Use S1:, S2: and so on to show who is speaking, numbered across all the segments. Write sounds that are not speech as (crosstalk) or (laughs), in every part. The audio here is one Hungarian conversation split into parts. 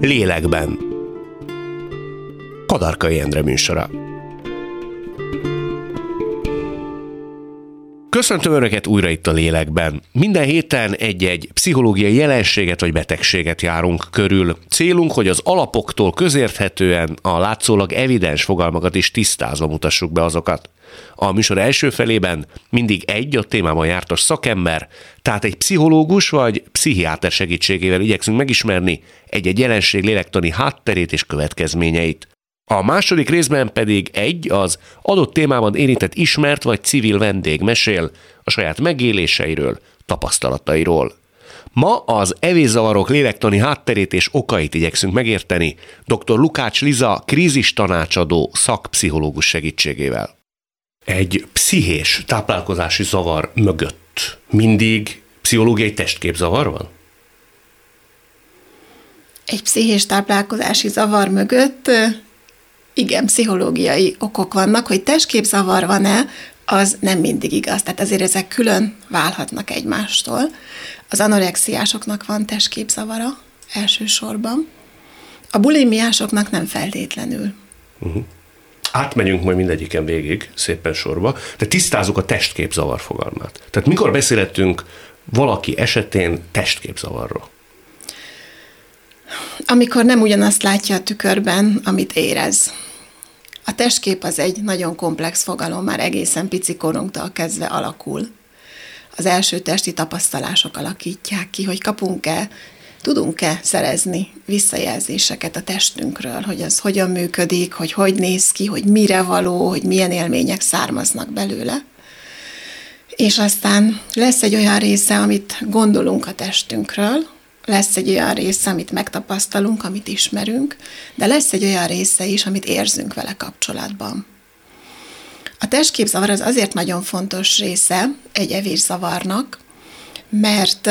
S1: Lélekben. Kadarkai Endre műsora. Köszöntöm Önöket újra itt a lélekben. Minden héten egy-egy pszichológiai jelenséget vagy betegséget járunk körül. Célunk, hogy az alapoktól közérthetően a látszólag evidens fogalmakat is tisztázva mutassuk be azokat. A műsor első felében mindig egy a témában jártas szakember, tehát egy pszichológus vagy pszichiáter segítségével igyekszünk megismerni egy-egy jelenség lélektani hátterét és következményeit. A második részben pedig egy az adott témában érintett ismert vagy civil vendég mesél a saját megéléseiről, tapasztalatairól. Ma az evészavarok lélektani hátterét és okait igyekszünk megérteni dr. Lukács Liza krízis tanácsadó szakpszichológus segítségével. Egy pszichés táplálkozási zavar mögött mindig pszichológiai testképzavar van?
S2: Egy pszichés táplálkozási zavar mögött igen, pszichológiai okok vannak, hogy testképzavar van-e, az nem mindig igaz. Tehát azért ezek külön válhatnak egymástól. Az anorexiásoknak van testképzavara elsősorban. A bulimiásoknak nem feltétlenül.
S1: Uh-huh. Átmegyünk majd mindegyiken végig, szépen sorba, de tisztázunk a testképzavar fogalmát. Tehát mikor beszélhetünk valaki esetén testképzavarról?
S2: Amikor nem ugyanazt látja a tükörben, amit érez. A testkép az egy nagyon komplex fogalom, már egészen pici korunktól kezdve alakul. Az első testi tapasztalások alakítják ki, hogy kapunk-e, tudunk-e szerezni visszajelzéseket a testünkről, hogy az hogyan működik, hogy hogy néz ki, hogy mire való, hogy milyen élmények származnak belőle. És aztán lesz egy olyan része, amit gondolunk a testünkről, lesz egy olyan része, amit megtapasztalunk, amit ismerünk, de lesz egy olyan része is, amit érzünk vele kapcsolatban. A testképzavar az azért nagyon fontos része egy evészavarnak, mert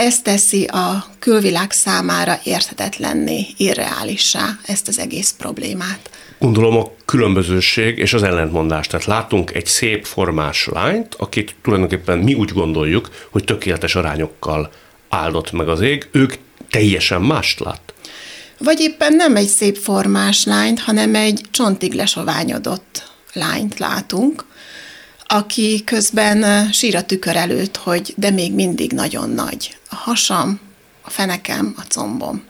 S2: ez teszi a külvilág számára érthetetlenné, irreálissá ezt az egész problémát.
S1: Gondolom a különbözőség és az ellentmondás. Tehát látunk egy szép formás lányt, akit tulajdonképpen mi úgy gondoljuk, hogy tökéletes arányokkal áldott meg az ég, ők teljesen mást lát.
S2: Vagy éppen nem egy szép formás lányt, hanem egy csontig lesoványodott lányt látunk, aki közben sír a tükör előtt, hogy de még mindig nagyon nagy. A hasam, a fenekem, a combom.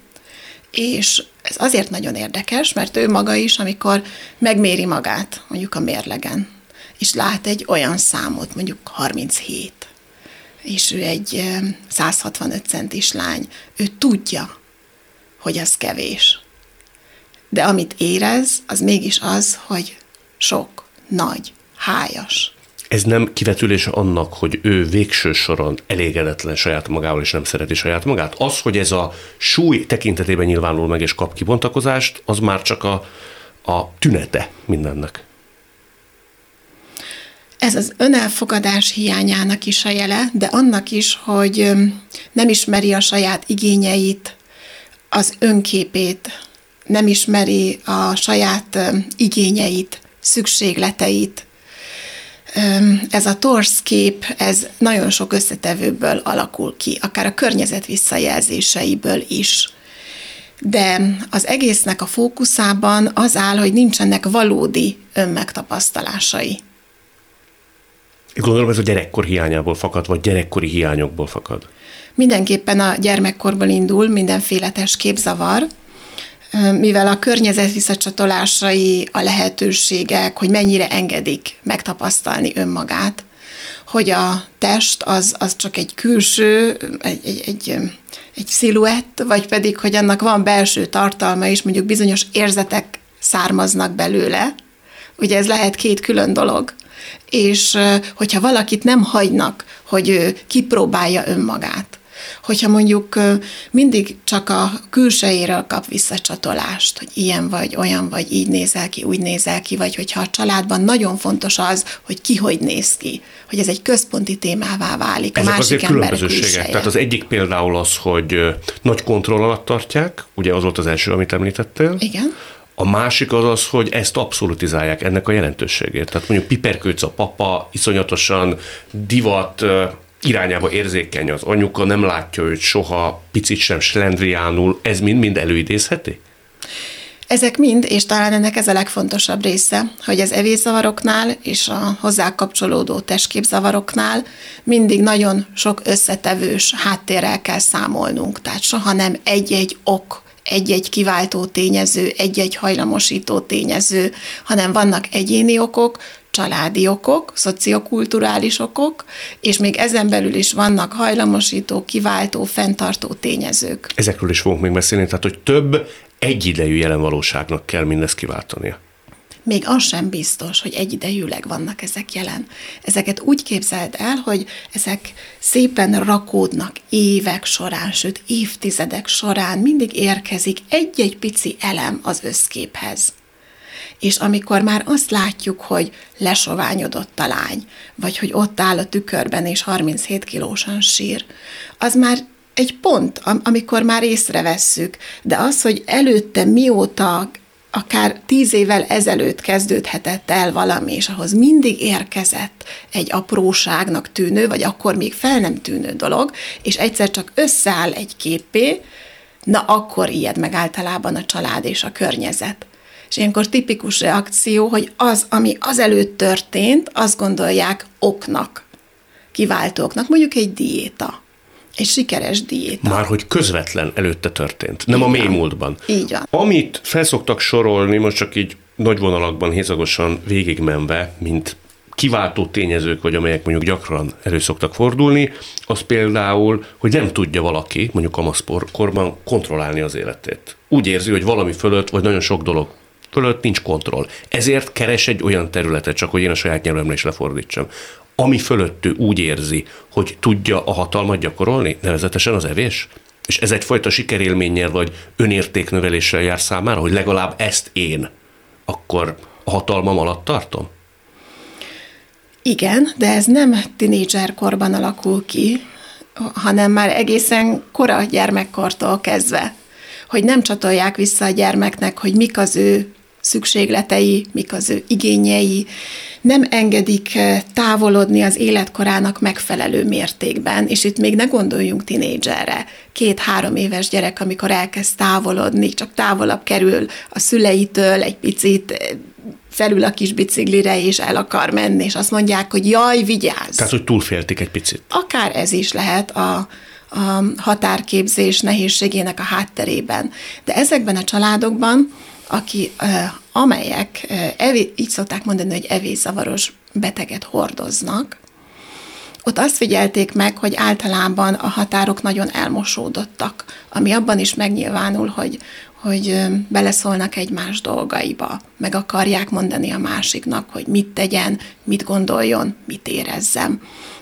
S2: És ez azért nagyon érdekes, mert ő maga is, amikor megméri magát, mondjuk a mérlegen, és lát egy olyan számot, mondjuk 37, és ő egy 165 centis lány, ő tudja, hogy az kevés. De amit érez, az mégis az, hogy sok, nagy, hájas.
S1: Ez nem kivetülés annak, hogy ő végső soron elégedetlen saját magával, és nem szereti saját magát? Az, hogy ez a súly tekintetében nyilvánul meg és kap kibontakozást, az már csak a, a tünete mindennek.
S2: Ez az önelfogadás hiányának is a jele, de annak is, hogy nem ismeri a saját igényeit, az önképét, nem ismeri a saját igényeit, szükségleteit. Ez a torsz kép, ez nagyon sok összetevőből alakul ki, akár a környezet visszajelzéseiből is. De az egésznek a fókuszában az áll, hogy nincsenek valódi önmegtapasztalásai
S1: Gondolom ez a gyerekkor hiányából fakad, vagy gyerekkori hiányokból fakad?
S2: Mindenképpen a gyermekkorból indul mindenféle képzavar, mivel a környezet visszacsatolásai, a lehetőségek, hogy mennyire engedik megtapasztalni önmagát, hogy a test az, az csak egy külső, egy, egy, egy, egy sziluett, vagy pedig, hogy annak van belső tartalma, és mondjuk bizonyos érzetek származnak belőle. Ugye ez lehet két külön dolog és hogyha valakit nem hagynak, hogy ő kipróbálja önmagát, hogyha mondjuk mindig csak a külsejéről kap visszacsatolást, hogy ilyen vagy, olyan vagy, így nézel ki, úgy nézel ki, vagy hogyha a családban nagyon fontos az, hogy ki hogy néz ki, hogy ez egy központi témává válik.
S1: Ezek a másik azért különbözőségek. Tehát az egyik például az, hogy nagy kontroll alatt tartják, ugye az volt az első, amit említettél.
S2: Igen.
S1: A másik az az, hogy ezt abszolutizálják, ennek a jelentőségét. Tehát mondjuk Piperkőc a papa, iszonyatosan divat, irányába érzékeny az anyuka, nem látja őt soha, picit sem slendriánul, ez mind-mind előidézheti?
S2: Ezek mind, és talán ennek ez a legfontosabb része, hogy az evészavaroknál és a hozzá kapcsolódó testképzavaroknál mindig nagyon sok összetevős háttérrel kell számolnunk. Tehát soha nem egy-egy ok, egy-egy kiváltó tényező, egy-egy hajlamosító tényező, hanem vannak egyéni okok, családi okok, szociokulturális okok, és még ezen belül is vannak hajlamosító, kiváltó, fenntartó tényezők.
S1: Ezekről is fogunk még beszélni, tehát hogy több egyidejű jelen valóságnak kell mindezt kiváltania.
S2: Még az sem biztos, hogy egyidejűleg vannak ezek jelen. Ezeket úgy képzeld el, hogy ezek szépen rakódnak évek során, sőt évtizedek során, mindig érkezik egy-egy pici elem az összképhez. És amikor már azt látjuk, hogy lesoványodott a lány, vagy hogy ott áll a tükörben és 37 kilósan sír, az már egy pont, amikor már észrevesszük, de az, hogy előtte mióta akár tíz évvel ezelőtt kezdődhetett el valami, és ahhoz mindig érkezett egy apróságnak tűnő, vagy akkor még fel nem tűnő dolog, és egyszer csak összeáll egy képé, na akkor ijed meg általában a család és a környezet. És ilyenkor tipikus reakció, hogy az, ami azelőtt történt, azt gondolják oknak, kiváltóknak, mondjuk egy diéta egy sikeres diéta.
S1: Már hogy közvetlen előtte történt, nem így a mély van. múltban.
S2: Így van.
S1: Amit felszoktak sorolni, most csak így nagy vonalakban hézagosan végigmenve, mint kiváltó tényezők, vagy amelyek mondjuk gyakran elő szoktak fordulni, az például, hogy nem tudja valaki, mondjuk kamaszkorban kontrollálni az életét. Úgy érzi, hogy valami fölött, vagy nagyon sok dolog fölött nincs kontroll. Ezért keres egy olyan területet, csak hogy én a saját nyelvemre is lefordítsam, ami fölött ő úgy érzi, hogy tudja a hatalmat gyakorolni, nevezetesen az evés? És ez egyfajta sikerélménnyel vagy önértéknöveléssel jár számára, hogy legalább ezt én akkor a hatalmam alatt tartom?
S2: Igen, de ez nem tinédzserkorban alakul ki, hanem már egészen kora gyermekkortól kezdve, hogy nem csatolják vissza a gyermeknek, hogy mik az ő szükségletei, mik az ő igényei, nem engedik eh, távolodni az életkorának megfelelő mértékben, és itt még ne gondoljunk tinédzserre. Két-három éves gyerek, amikor elkezd távolodni, csak távolabb kerül a szüleitől, egy picit eh, felül a kis biciklire, és el akar menni, és azt mondják, hogy jaj, vigyázz!
S1: Tehát, hogy túlféltik egy picit.
S2: Akár ez is lehet a, a határképzés nehézségének a hátterében. De ezekben a családokban aki, amelyek, evé, így szokták mondani, hogy evészavaros beteget hordoznak, ott azt figyelték meg, hogy általában a határok nagyon elmosódottak, ami abban is megnyilvánul, hogy, hogy beleszólnak egymás dolgaiba, meg akarják mondani a másiknak, hogy mit tegyen, mit gondoljon, mit érezzem.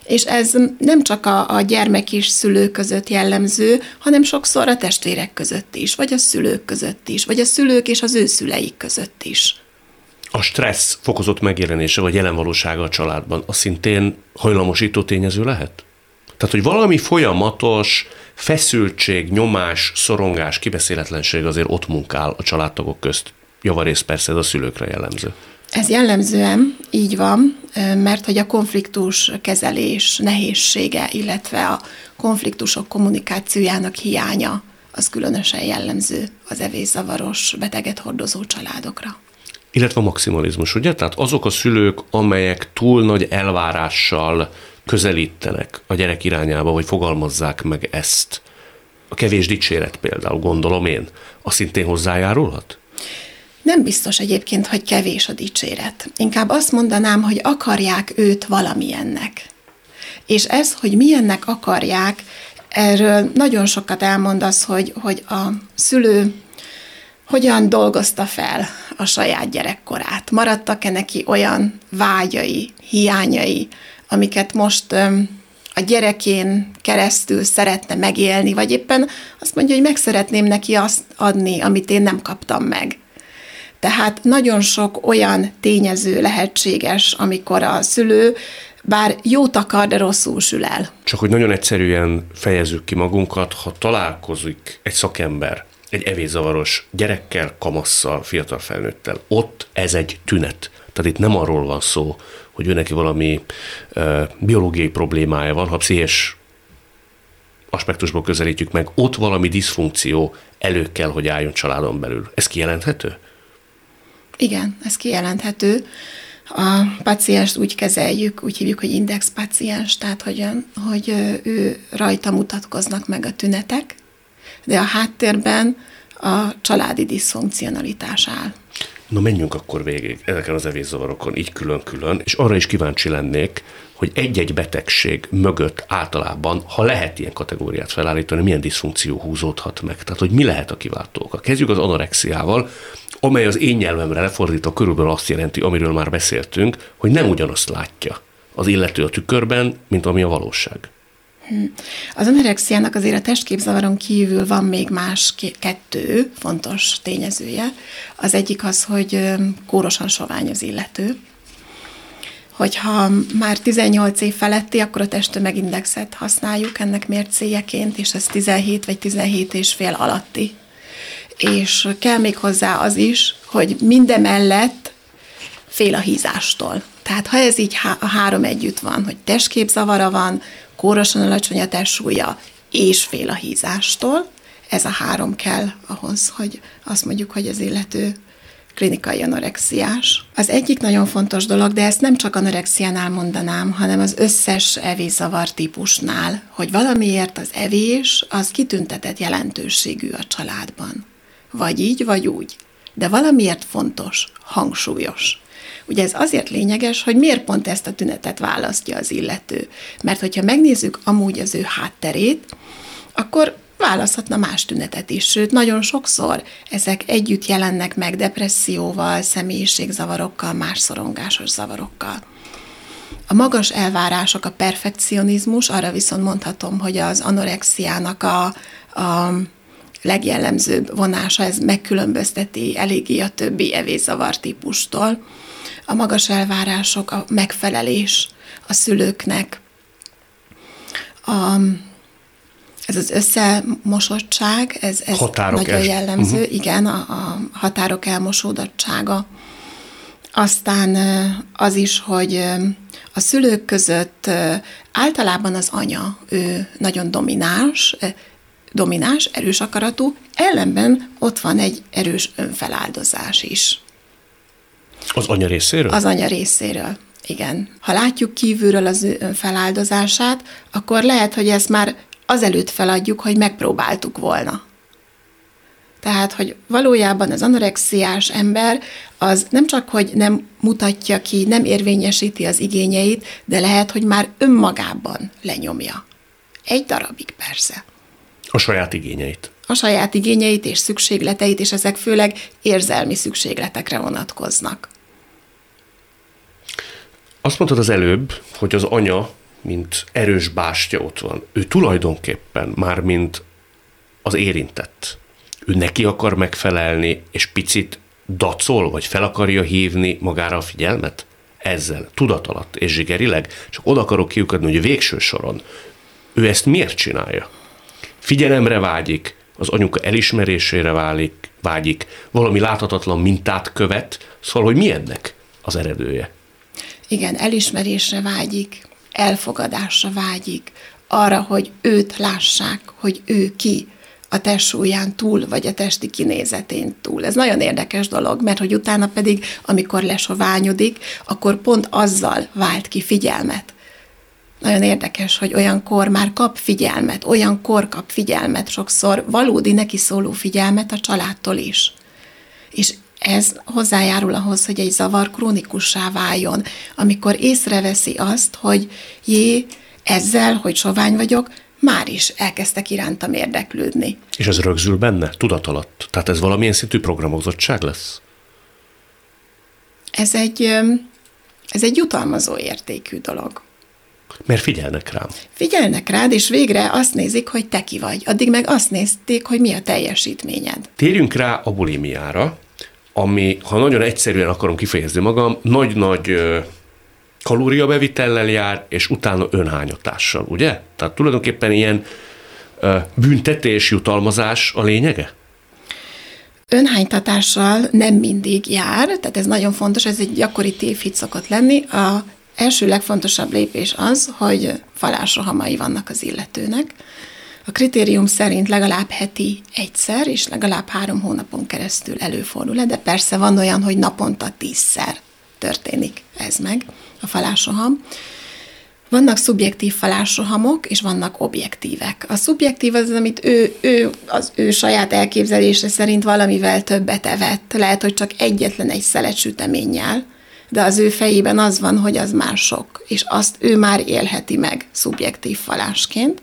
S2: És ez nem csak a, a gyermek és szülő között jellemző, hanem sokszor a testvérek között is, vagy a szülők között is, vagy a szülők és az ő szüleik között is.
S1: A stressz fokozott megjelenése vagy jelenvalósága a családban, az szintén hajlamosító tényező lehet? Tehát, hogy valami folyamatos feszültség, nyomás, szorongás, kibeszéletlenség azért ott munkál a családtagok közt. Javarészt persze ez a szülőkre jellemző.
S2: Ez jellemzően így van, mert hogy a konfliktus kezelés nehézsége, illetve a konfliktusok kommunikációjának hiánya az különösen jellemző az evészavaros beteget hordozó családokra.
S1: Illetve a maximalizmus, ugye? Tehát azok a szülők, amelyek túl nagy elvárással közelítenek a gyerek irányába, vagy fogalmazzák meg ezt. A kevés dicséret például, gondolom én, az szintén hozzájárulhat?
S2: Nem biztos egyébként, hogy kevés a dicséret. Inkább azt mondanám, hogy akarják őt valamilyennek. És ez, hogy milyennek akarják, erről nagyon sokat elmond az, hogy, hogy a szülő hogyan dolgozta fel a saját gyerekkorát. Maradtak-e neki olyan vágyai, hiányai, amiket most a gyerekén keresztül szeretne megélni, vagy éppen azt mondja, hogy meg szeretném neki azt adni, amit én nem kaptam meg. Tehát nagyon sok olyan tényező lehetséges, amikor a szülő bár jót akar, de rosszul sül el.
S1: Csak hogy nagyon egyszerűen fejezzük ki magunkat, ha találkozik egy szakember, egy evészavaros gyerekkel, kamasszal, fiatal felnőttel, ott ez egy tünet. Tehát itt nem arról van szó, hogy ő neki valami ö, biológiai problémája van, ha pszichés aspektusból közelítjük meg, ott valami diszfunkció elő kell, hogy álljon családon belül. Ez kijelenthető?
S2: Igen, ez kijelenthető. A pacienst úgy kezeljük, úgy hívjuk, hogy index paciens, tehát hogy, hogy ő rajta mutatkoznak meg a tünetek, de a háttérben a családi diszfunkcionalitás áll.
S1: Na menjünk akkor végig ezeken az evészavarokon, így külön-külön, és arra is kíváncsi lennék, hogy egy-egy betegség mögött általában, ha lehet ilyen kategóriát felállítani, milyen diszfunkció húzódhat meg. Tehát, hogy mi lehet a kiváltó oka. Kezdjük az anorexiával, amely az én nyelvemre lefordítva körülbelül azt jelenti, amiről már beszéltünk, hogy nem ugyanazt látja az illető a tükörben, mint ami a valóság.
S2: Hm. Az anorexiának azért a testképzavaron kívül van még más kettő fontos tényezője. Az egyik az, hogy kórosan sovány az illető, hogyha már 18 év feletti, akkor a testtömegindexet használjuk ennek mércéjeként, és ez 17 vagy 17 és fél alatti. És kell még hozzá az is, hogy mindemellett fél a hízástól. Tehát ha ez így há- a három együtt van, hogy testképzavara van, kórosan alacsony a testsúlya, és fél a hízástól, ez a három kell ahhoz, hogy azt mondjuk, hogy az illető klinikai anorexiás. Az egyik nagyon fontos dolog, de ezt nem csak anorexiánál mondanám, hanem az összes evészavar típusnál, hogy valamiért az evés az kitüntetett jelentőségű a családban. Vagy így, vagy úgy. De valamiért fontos, hangsúlyos. Ugye ez azért lényeges, hogy miért pont ezt a tünetet választja az illető. Mert hogyha megnézzük amúgy az ő hátterét, akkor választhatna más tünetet is, sőt, nagyon sokszor ezek együtt jelennek meg depresszióval, személyiségzavarokkal, más szorongásos zavarokkal. A magas elvárások, a perfekcionizmus, arra viszont mondhatom, hogy az anorexiának a, a legjellemzőbb vonása, ez megkülönbözteti eléggé a többi evészavar típustól. A magas elvárások, a megfelelés a szülőknek, a ez az összemosottság, ez, ez határok nagyon es. jellemző, uh-huh. igen, a, a határok elmosódottsága. Aztán az is, hogy a szülők között általában az anya, ő nagyon domináns, domináns, erős akaratú, ellenben ott van egy erős önfeláldozás is.
S1: Az anya részéről?
S2: Az anya részéről. Igen. Ha látjuk kívülről az ő önfeláldozását, akkor lehet, hogy ezt már azelőtt feladjuk, hogy megpróbáltuk volna. Tehát, hogy valójában az anorexiás ember az nem csak, hogy nem mutatja ki, nem érvényesíti az igényeit, de lehet, hogy már önmagában lenyomja. Egy darabig persze.
S1: A saját igényeit.
S2: A saját igényeit és szükségleteit, és ezek főleg érzelmi szükségletekre vonatkoznak.
S1: Azt mondtad az előbb, hogy az anya mint erős bástya ott van. Ő tulajdonképpen már mint az érintett. Ő neki akar megfelelni, és picit dacol, vagy fel akarja hívni magára a figyelmet? Ezzel, tudat alatt és zsigerileg, csak oda akarok kiukadni, hogy végső soron ő ezt miért csinálja? Figyelemre vágyik, az anyuka elismerésére válik, vágyik, valami láthatatlan mintát követ, szóval, hogy mi ennek az eredője?
S2: Igen, elismerésre vágyik, elfogadásra vágyik, arra, hogy őt lássák, hogy ő ki a testsúlyán túl, vagy a testi kinézetén túl. Ez nagyon érdekes dolog, mert hogy utána pedig, amikor lesoványodik, akkor pont azzal vált ki figyelmet. Nagyon érdekes, hogy olyan kor már kap figyelmet, olyan kor kap figyelmet, sokszor valódi neki szóló figyelmet a családtól is. És ez hozzájárul ahhoz, hogy egy zavar krónikussá váljon, amikor észreveszi azt, hogy jé, ezzel, hogy sovány vagyok, már is elkezdtek irántam érdeklődni.
S1: És ez rögzül benne, tudat alatt? Tehát ez valamilyen szintű programozottság lesz?
S2: Ez egy, ez egy jutalmazó értékű dolog.
S1: Mert figyelnek rám.
S2: Figyelnek rád, és végre azt nézik, hogy te ki vagy. Addig meg azt nézték, hogy mi a teljesítményed.
S1: Térjünk rá a bulimiára ami, ha nagyon egyszerűen akarom kifejezni magam, nagy-nagy kalóriabevitellel jár, és utána önhányatással, ugye? Tehát tulajdonképpen ilyen büntetés, jutalmazás a lényege?
S2: Önhánytatással nem mindig jár, tehát ez nagyon fontos, ez egy gyakori tévhit szokott lenni. A első legfontosabb lépés az, hogy falásrohamai vannak az illetőnek. A kritérium szerint legalább heti egyszer, és legalább három hónapon keresztül előfordul de persze van olyan, hogy naponta tízszer történik ez meg, a falásroham. Vannak szubjektív falásrohamok, és vannak objektívek. A szubjektív az, amit ő, ő, az ő saját elképzelése szerint valamivel többet evett. Lehet, hogy csak egyetlen egy szelet süteménnyel, de az ő fejében az van, hogy az már sok, és azt ő már élheti meg szubjektív falásként.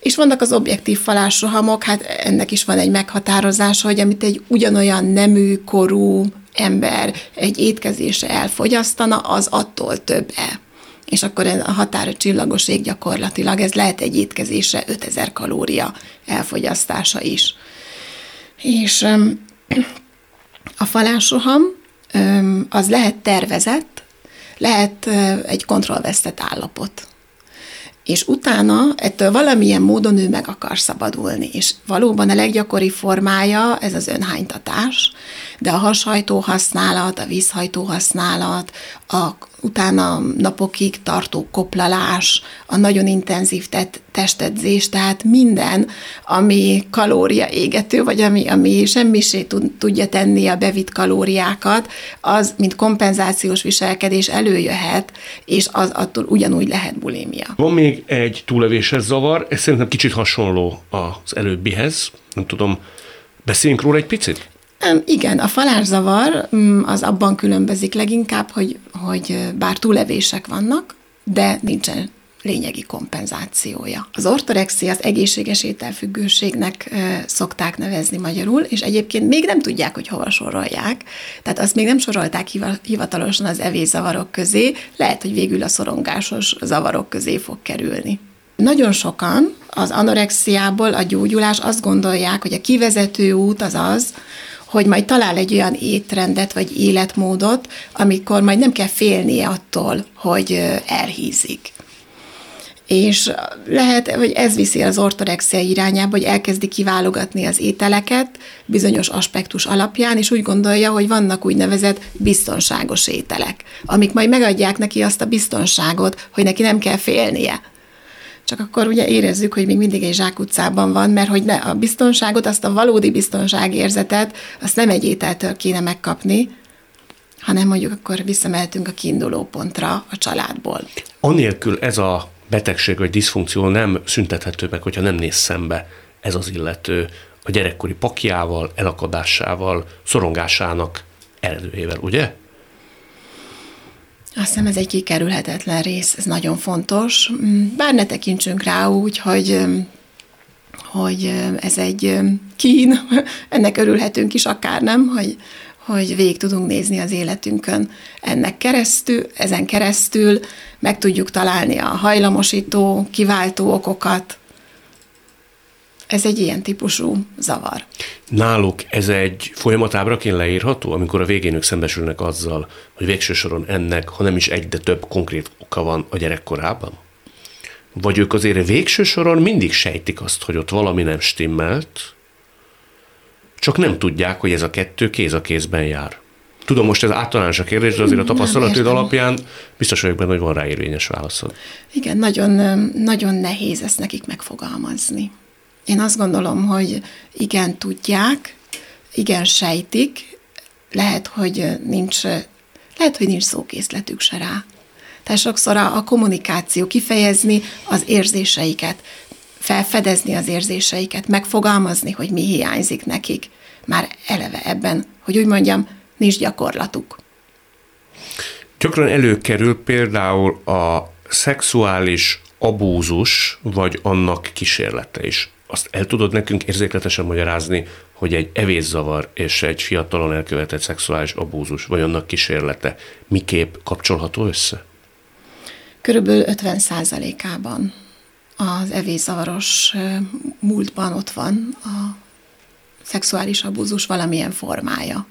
S2: És vannak az objektív falásrohamok, hát ennek is van egy meghatározása, hogy amit egy ugyanolyan nemű, korú ember egy étkezésre elfogyasztana, az attól több-e. És akkor a határa csillagos ég gyakorlatilag, ez lehet egy étkezésre 5000 kalória elfogyasztása is. És a falásroham az lehet tervezett, lehet egy kontrollvesztett állapot. És utána ettől valamilyen módon ő meg akar szabadulni. És valóban a leggyakori formája ez az önhánytatás, de a hashajtó használat, a vízhajtó használat, a utána napokig tartó koplalás, a nagyon intenzív tet- testedzés, tehát minden, ami kalória égető, vagy ami, ami semmisé tud, tudja tenni a bevitt kalóriákat, az, mint kompenzációs viselkedés előjöhet, és az attól ugyanúgy lehet bulimia.
S1: Van még egy túlevéses zavar, ez szerintem kicsit hasonló az előbbihez, nem tudom, beszéljünk róla egy picit?
S2: Igen, a falászavar mm, az abban különbözik leginkább, hogy, hogy bár túlevések vannak, de nincsen lényegi kompenzációja. Az ortorexia az egészséges ételfüggőségnek szokták nevezni magyarul, és egyébként még nem tudják, hogy hova sorolják, tehát azt még nem sorolták hivatalosan az evészavarok közé, lehet, hogy végül a szorongásos zavarok közé fog kerülni. Nagyon sokan az anorexiából a gyógyulás azt gondolják, hogy a kivezető út az az, hogy majd talál egy olyan étrendet vagy életmódot, amikor majd nem kell félnie attól, hogy elhízik. És lehet, hogy ez viszi az ortorexia irányába, hogy elkezdi kiválogatni az ételeket bizonyos aspektus alapján, és úgy gondolja, hogy vannak úgynevezett biztonságos ételek, amik majd megadják neki azt a biztonságot, hogy neki nem kell félnie csak akkor ugye érezzük, hogy még mindig egy zsákutcában van, mert hogy ne, a biztonságot, azt a valódi biztonságérzetet, azt nem egy ételtől kéne megkapni, hanem mondjuk akkor visszamehetünk a kiinduló pontra a családból.
S1: Anélkül ez a betegség vagy diszfunkció nem szüntethető meg, hogyha nem néz szembe ez az illető a gyerekkori pakjával, elakadásával, szorongásának eredőjével, ugye?
S2: Azt hiszem ez egy kikerülhetetlen rész, ez nagyon fontos. Mm, bár ne tekintsünk rá úgy, hogy hogy ez egy kín, (laughs) ennek örülhetünk is akár nem, hogy, hogy végig tudunk nézni az életünkön ennek keresztül, ezen keresztül. Meg tudjuk találni a hajlamosító, kiváltó okokat, ez egy ilyen típusú zavar.
S1: Náluk ez egy folyamatábraként leírható, amikor a végén ők szembesülnek azzal, hogy végső soron ennek, ha nem is egy, de több konkrét oka van a gyerekkorában? Vagy ők azért végső soron mindig sejtik azt, hogy ott valami nem stimmelt, csak nem tudják, hogy ez a kettő kéz a kézben jár. Tudom, most ez általános a kérdés, de azért a tapasztalatod alapján biztos vagyok benne, hogy van rá érvényes válaszod.
S2: Igen, nagyon, nagyon nehéz ezt nekik megfogalmazni. Én azt gondolom, hogy igen, tudják, igen, sejtik, lehet, hogy nincs, lehet, hogy nincs szókészletük se rá. Tehát sokszor a, a kommunikáció, kifejezni az érzéseiket, felfedezni az érzéseiket, megfogalmazni, hogy mi hiányzik nekik, már eleve ebben, hogy úgy mondjam, nincs gyakorlatuk.
S1: Gyakran előkerül például a szexuális abúzus, vagy annak kísérlete is azt el tudod nekünk érzékletesen magyarázni, hogy egy evészavar és egy fiatalon elkövetett szexuális abúzus, vagy annak kísérlete miképp kapcsolható össze?
S2: Körülbelül 50 ában az evészavaros múltban ott van a szexuális abúzus valamilyen formája.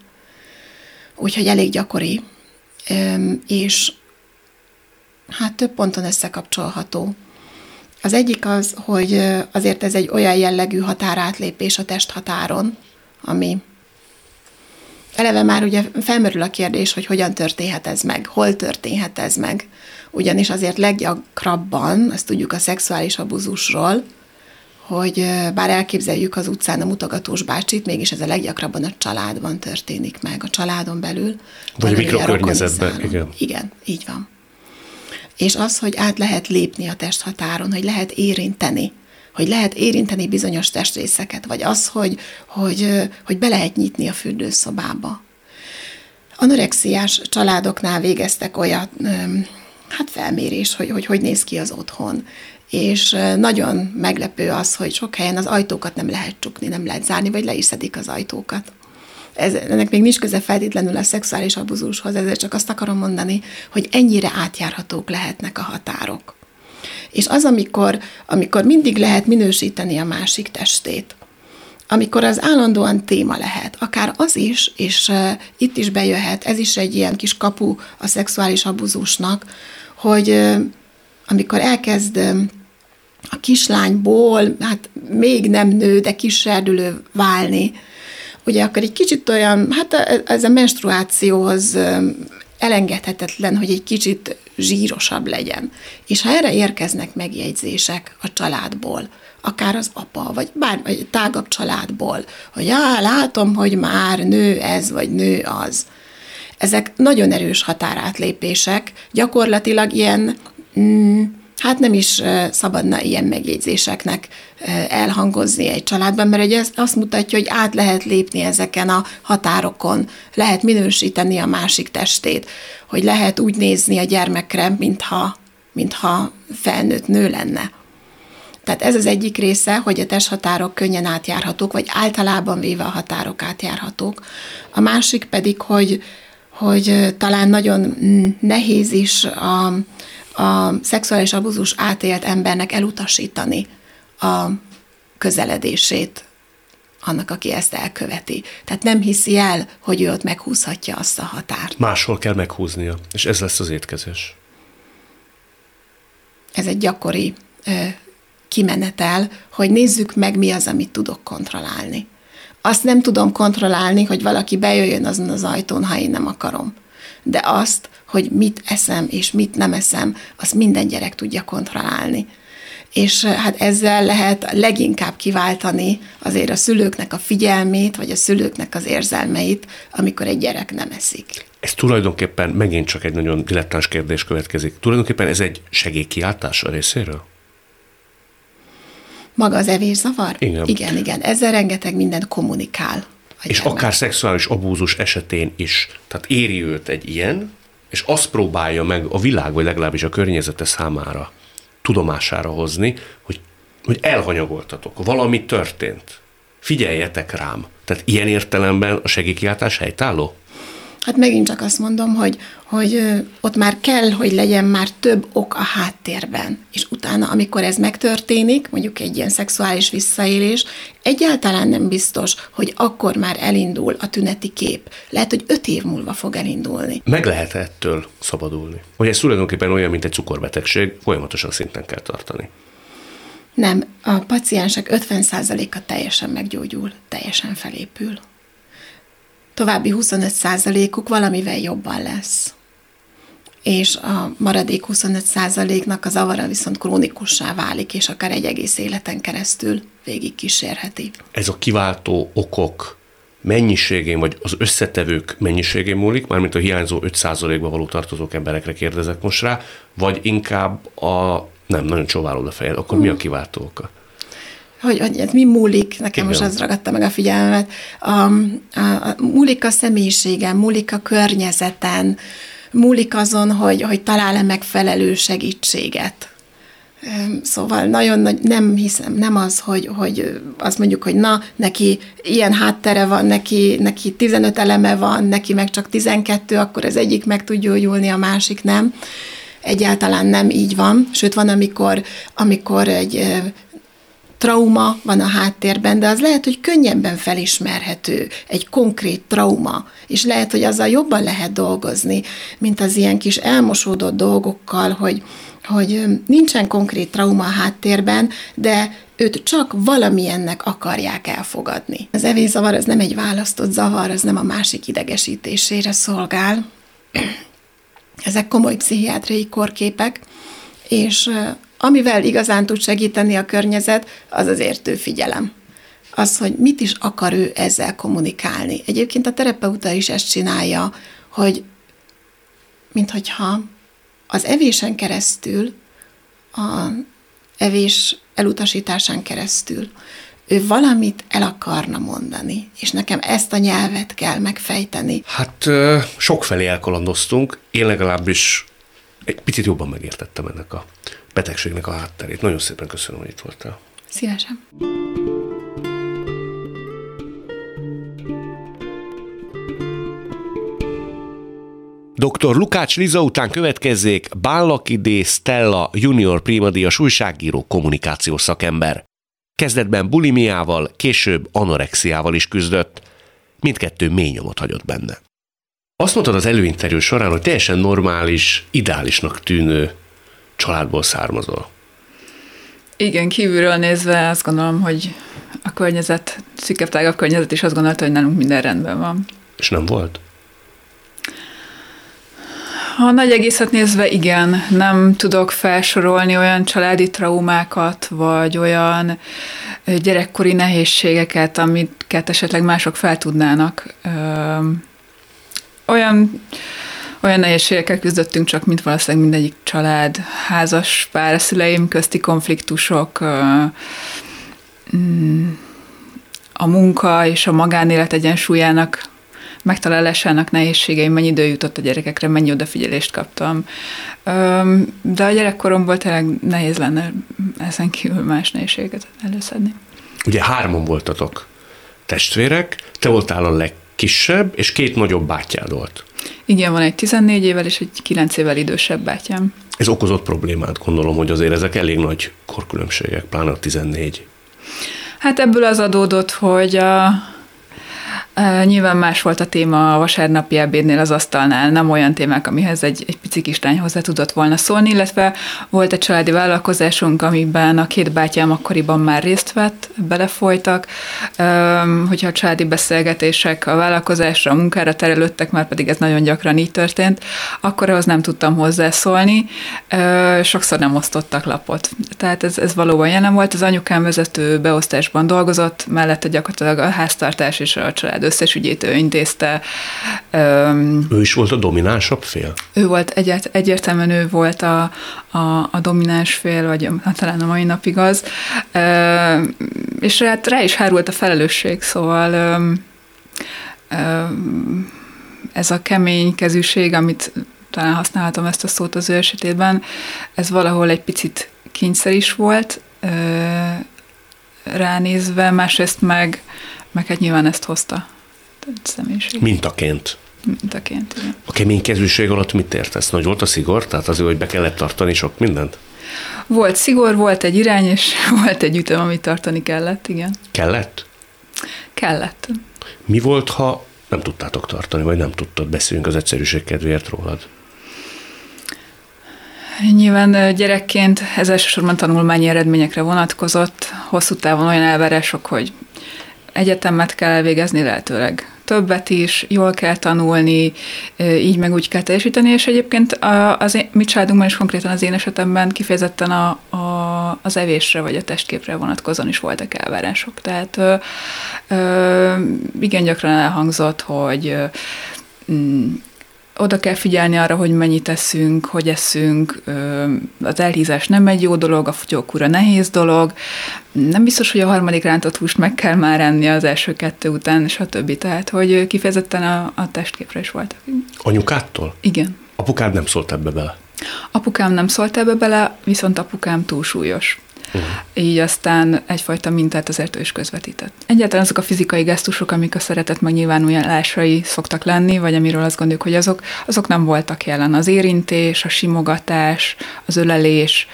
S2: Úgyhogy elég gyakori, és hát több ponton összekapcsolható. Az egyik az, hogy azért ez egy olyan jellegű határátlépés a testhatáron, ami eleve már ugye felmerül a kérdés, hogy hogyan történhet ez meg, hol történhet ez meg. Ugyanis azért leggyakrabban, ezt tudjuk a szexuális abuzusról, hogy bár elképzeljük az utcán a mutogatós bácsit, mégis ez a leggyakrabban a családban történik meg, a családon belül.
S1: Vagy a mikrokörnyezetben, igen.
S2: Igen, így van. És az, hogy át lehet lépni a testhatáron, hogy lehet érinteni, hogy lehet érinteni bizonyos testrészeket, vagy az, hogy, hogy, hogy be lehet nyitni a fürdőszobába. Anorexiás családoknál végeztek olyan hát felmérés, hogy, hogy hogy néz ki az otthon. És nagyon meglepő az, hogy sok helyen az ajtókat nem lehet csukni, nem lehet zárni, vagy le is szedik az ajtókat. Ez, ennek még nincs köze feltétlenül a szexuális abuzushoz, ezért csak azt akarom mondani, hogy ennyire átjárhatók lehetnek a határok. És az, amikor, amikor mindig lehet minősíteni a másik testét, amikor az állandóan téma lehet, akár az is, és uh, itt is bejöhet, ez is egy ilyen kis kapu a szexuális abuzusnak, hogy uh, amikor elkezd uh, a kislányból, hát még nem nő, de kiserdülő válni, ugye akkor egy kicsit olyan, hát ez a menstruációhoz elengedhetetlen, hogy egy kicsit zsírosabb legyen. És ha erre érkeznek megjegyzések a családból, akár az apa, vagy bár vagy tágabb családból, hogy já, látom, hogy már nő ez, vagy nő az. Ezek nagyon erős határátlépések, gyakorlatilag ilyen mm, hát nem is szabadna ilyen megjegyzéseknek elhangozni egy családban, mert ez azt mutatja, hogy át lehet lépni ezeken a határokon, lehet minősíteni a másik testét, hogy lehet úgy nézni a gyermekre, mintha, mintha felnőtt nő lenne. Tehát ez az egyik része, hogy a testhatárok könnyen átjárhatók, vagy általában véve a határok átjárhatók. A másik pedig, hogy, hogy talán nagyon nehéz is a, a szexuális abuzus átélt embernek elutasítani a közeledését annak, aki ezt elköveti. Tehát nem hiszi el, hogy ő ott meghúzhatja azt a határt.
S1: Máshol kell meghúznia, és ez lesz az étkezés.
S2: Ez egy gyakori ö, kimenetel, hogy nézzük meg, mi az, amit tudok kontrollálni. Azt nem tudom kontrollálni, hogy valaki bejöjjön azon az ajtón, ha én nem akarom. De azt, hogy mit eszem és mit nem eszem, azt minden gyerek tudja kontrollálni. És hát ezzel lehet leginkább kiváltani azért a szülőknek a figyelmét, vagy a szülőknek az érzelmeit, amikor egy gyerek nem eszik.
S1: Ez tulajdonképpen megint csak egy nagyon dilettáns kérdés következik. Tulajdonképpen ez egy segélykiáltás a részéről?
S2: Maga az evészavar?
S1: Igen.
S2: Igen, igen. Ezzel rengeteg mindent kommunikál.
S1: És akár szexuális abúzus esetén is. Tehát éri őt egy ilyen, és azt próbálja meg a világ, vagy legalábbis a környezete számára tudomására hozni, hogy, hogy elhanyagoltatok, valami történt. Figyeljetek rám. Tehát ilyen értelemben a segélykiáltás helytálló?
S2: Hát megint csak azt mondom, hogy, hogy ott már kell, hogy legyen már több ok a háttérben. És utána, amikor ez megtörténik, mondjuk egy ilyen szexuális visszaélés, egyáltalán nem biztos, hogy akkor már elindul a tüneti kép. Lehet, hogy öt év múlva fog elindulni.
S1: Meg lehet ettől szabadulni? Hogy ez tulajdonképpen olyan, mint egy cukorbetegség, folyamatosan szinten kell tartani.
S2: Nem, a paciensek 50%-a teljesen meggyógyul, teljesen felépül további 25%-uk valamivel jobban lesz. És a maradék 25%-nak az avara viszont krónikussá válik, és akár egy egész életen keresztül végig kísérheti.
S1: Ez a kiváltó okok mennyiségén, vagy az összetevők mennyiségén múlik, mármint a hiányzó 5%-ba való tartozók emberekre kérdezek most rá, vagy inkább a nem, nagyon csóválod a fejed, akkor mi a kiváltó oka?
S2: Hogy, hogy ez mi múlik, nekem Igen. most az ragadta meg a figyelmet, a, a, a, múlik a személyiségen, múlik a környezeten, múlik azon, hogy, hogy talál-e megfelelő segítséget. Szóval nagyon nagy, nem hiszem, nem az, hogy, hogy azt mondjuk, hogy na, neki ilyen háttere van, neki, neki 15 eleme van, neki meg csak 12, akkor az egyik meg tud gyógyulni, a másik nem. Egyáltalán nem így van, sőt van, amikor, amikor egy trauma van a háttérben, de az lehet, hogy könnyebben felismerhető, egy konkrét trauma, és lehet, hogy azzal jobban lehet dolgozni, mint az ilyen kis elmosódott dolgokkal, hogy, hogy nincsen konkrét trauma a háttérben, de őt csak valamilyennek akarják elfogadni. Az evészavar az nem egy választott zavar, az nem a másik idegesítésére szolgál. Ezek komoly pszichiátriai korképek, és amivel igazán tud segíteni a környezet, az az értő figyelem. Az, hogy mit is akar ő ezzel kommunikálni. Egyébként a terapeuta is ezt csinálja, hogy minthogyha az evésen keresztül, a evés elutasításán keresztül ő valamit el akarna mondani, és nekem ezt a nyelvet kell megfejteni.
S1: Hát sokfelé elkalandoztunk, én legalábbis egy picit jobban megértettem ennek a betegségnek a hátterét. Nagyon szépen köszönöm, hogy itt voltál.
S2: Szívesen.
S1: Dr. Lukács Liza után következzék Bállaki D. Stella junior primadíjas újságíró kommunikációs szakember. Kezdetben bulimiával, később anorexiával is küzdött. Mindkettő mély nyomot hagyott benne. Azt mondtad az előinterjú során, hogy teljesen normális, ideálisnak tűnő családból származol.
S3: Igen, kívülről nézve azt gondolom, hogy a környezet, szűkebb tágabb környezet is azt gondolta, hogy nálunk minden rendben van.
S1: És nem volt?
S3: A nagy egészet nézve igen, nem tudok felsorolni olyan családi traumákat, vagy olyan gyerekkori nehézségeket, amiket esetleg mások fel tudnának. Olyan, olyan nehézségekkel küzdöttünk csak, mint valószínűleg mindegyik család, házas pár, szüleim közti konfliktusok, mm, a munka és a magánélet egyensúlyának megtalálásának nehézségeim, mennyi idő jutott a gyerekekre, mennyi odafigyelést kaptam. De a gyerekkoromból tényleg nehéz lenne ezen kívül más nehézségeket előszedni.
S1: Ugye hárman voltatok testvérek, te voltál a legkisebb, és két nagyobb bátyád volt.
S3: Igen, van egy 14 évvel és egy 9 évvel idősebb bátyám.
S1: Ez okozott problémát, gondolom, hogy azért ezek elég nagy korkülönbségek, pláne a 14.
S3: Hát ebből az adódott, hogy a, Nyilván más volt a téma a vasárnapi ebédnél az asztalnál, nem olyan témák, amihez egy, egy pici kislány hozzá tudott volna szólni, illetve volt egy családi vállalkozásunk, amiben a két bátyám akkoriban már részt vett, belefolytak, hogyha a családi beszélgetések a vállalkozásra, a munkára terelődtek, már pedig ez nagyon gyakran így történt, akkor ahhoz nem tudtam hozzászólni, sokszor nem osztottak lapot. Tehát ez, ez valóban jelen volt, az anyukám vezető beosztásban dolgozott, mellette gyakorlatilag a háztartás és a család összes ügyét ő intézte.
S1: Ő is volt a dominánsabb fél?
S3: Ő volt, egyet, egyértelműen ő volt a, a, a domináns fél, vagy hát talán a mai napig az. És hát rá is hárult a felelősség, szóval ez a kemény kezűség, amit talán használhatom ezt a szót az ő esetében, ez valahol egy picit kényszer is volt ránézve, másrészt meg, meg hát nyilván ezt hozta
S1: személyiség. Mintaként.
S3: Mintaként, igen.
S1: A kemény kezűség alatt mit értesz? Nagy volt a szigor? Tehát azért, hogy be kellett tartani sok mindent?
S3: Volt szigor, volt egy irány, és (laughs) volt egy ütem, amit tartani kellett, igen.
S1: Kellett?
S3: Kellett.
S1: Mi volt, ha nem tudtátok tartani, vagy nem tudtad? Beszéljünk az egyszerűség kedvéért rólad.
S3: Nyilván gyerekként ez elsősorban tanulmányi eredményekre vonatkozott, hosszú távon olyan elvárások, hogy egyetemet kell elvégezni lehetőleg többet is, jól kell tanulni, így meg úgy kell teljesíteni, és egyébként az én, mi családunkban is konkrétan az én esetemben kifejezetten a, a, az evésre vagy a testképre vonatkozóan is voltak elvárások. Tehát ö, ö, igen gyakran elhangzott, hogy ö, oda kell figyelni arra, hogy mennyit eszünk, hogy eszünk. Az elhízás nem egy jó dolog, a fogyókúra nehéz dolog. Nem biztos, hogy a harmadik rántott húst meg kell már enni az első kettő után, stb. Tehát, hogy kifejezetten a, a testképre is voltak.
S1: Anyukától?
S3: Igen.
S1: Apukád nem szólt ebbe bele?
S3: Apukám nem szólt ebbe bele, viszont apukám túlsúlyos. Uh-huh. Így aztán egyfajta mintát azért ő is közvetített. Egyáltalán azok a fizikai gesztusok, amik a szeretet megnyilvánulásai szoktak lenni, vagy amiről azt gondoljuk, hogy azok, azok nem voltak jelen. Az érintés, a simogatás, az ölelés,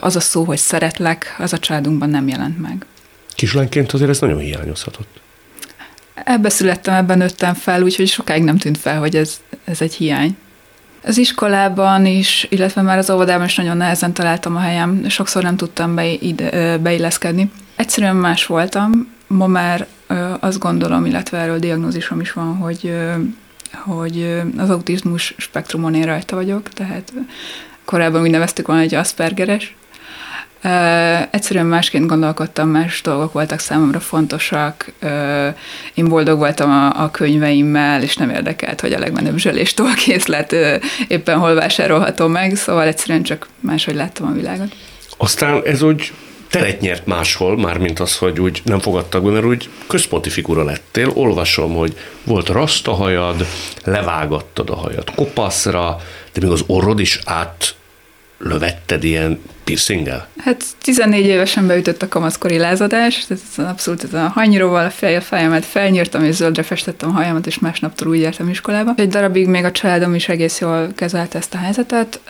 S3: az a szó, hogy szeretlek, az a családunkban nem jelent meg.
S1: Kislányként azért ez nagyon hiányozhatott.
S3: Ebbe születtem, ebben nőttem fel, úgyhogy sokáig nem tűnt fel, hogy ez, ez egy hiány. Az iskolában is, illetve már az óvodában is nagyon nehezen találtam a helyem, sokszor nem tudtam be, ide, beilleszkedni. Egyszerűen más voltam, ma már azt gondolom, illetve erről diagnózisom is van, hogy, hogy az autizmus spektrumon én rajta vagyok, tehát korábban úgy neveztük volna, hogy Aspergeres, egyszerűen másként gondolkodtam, más dolgok voltak számomra fontosak. Én boldog voltam a, a könyveimmel, és nem érdekelt, hogy a legmenőbb zseléstól (laughs) készlet éppen hol vásárolható meg, szóval egyszerűen csak máshogy láttam a világot.
S1: Aztán ez úgy teret nyert máshol, mármint az, hogy úgy nem fogadtak mert úgy központi figura lettél. Olvasom, hogy volt rasta hajad, levágattad a hajad kopaszra, de még az orrod is át lövetted ilyen piercinggel?
S3: Hát 14 évesen beütött a kamaszkori lázadás, tehát ez abszolút ez a hanyróval a fej, a fejemet felnyírtam, és zöldre festettem a hajamat, és másnaptól úgy jártam iskolába. Egy darabig még a családom is egész jól kezelte ezt a helyzetet.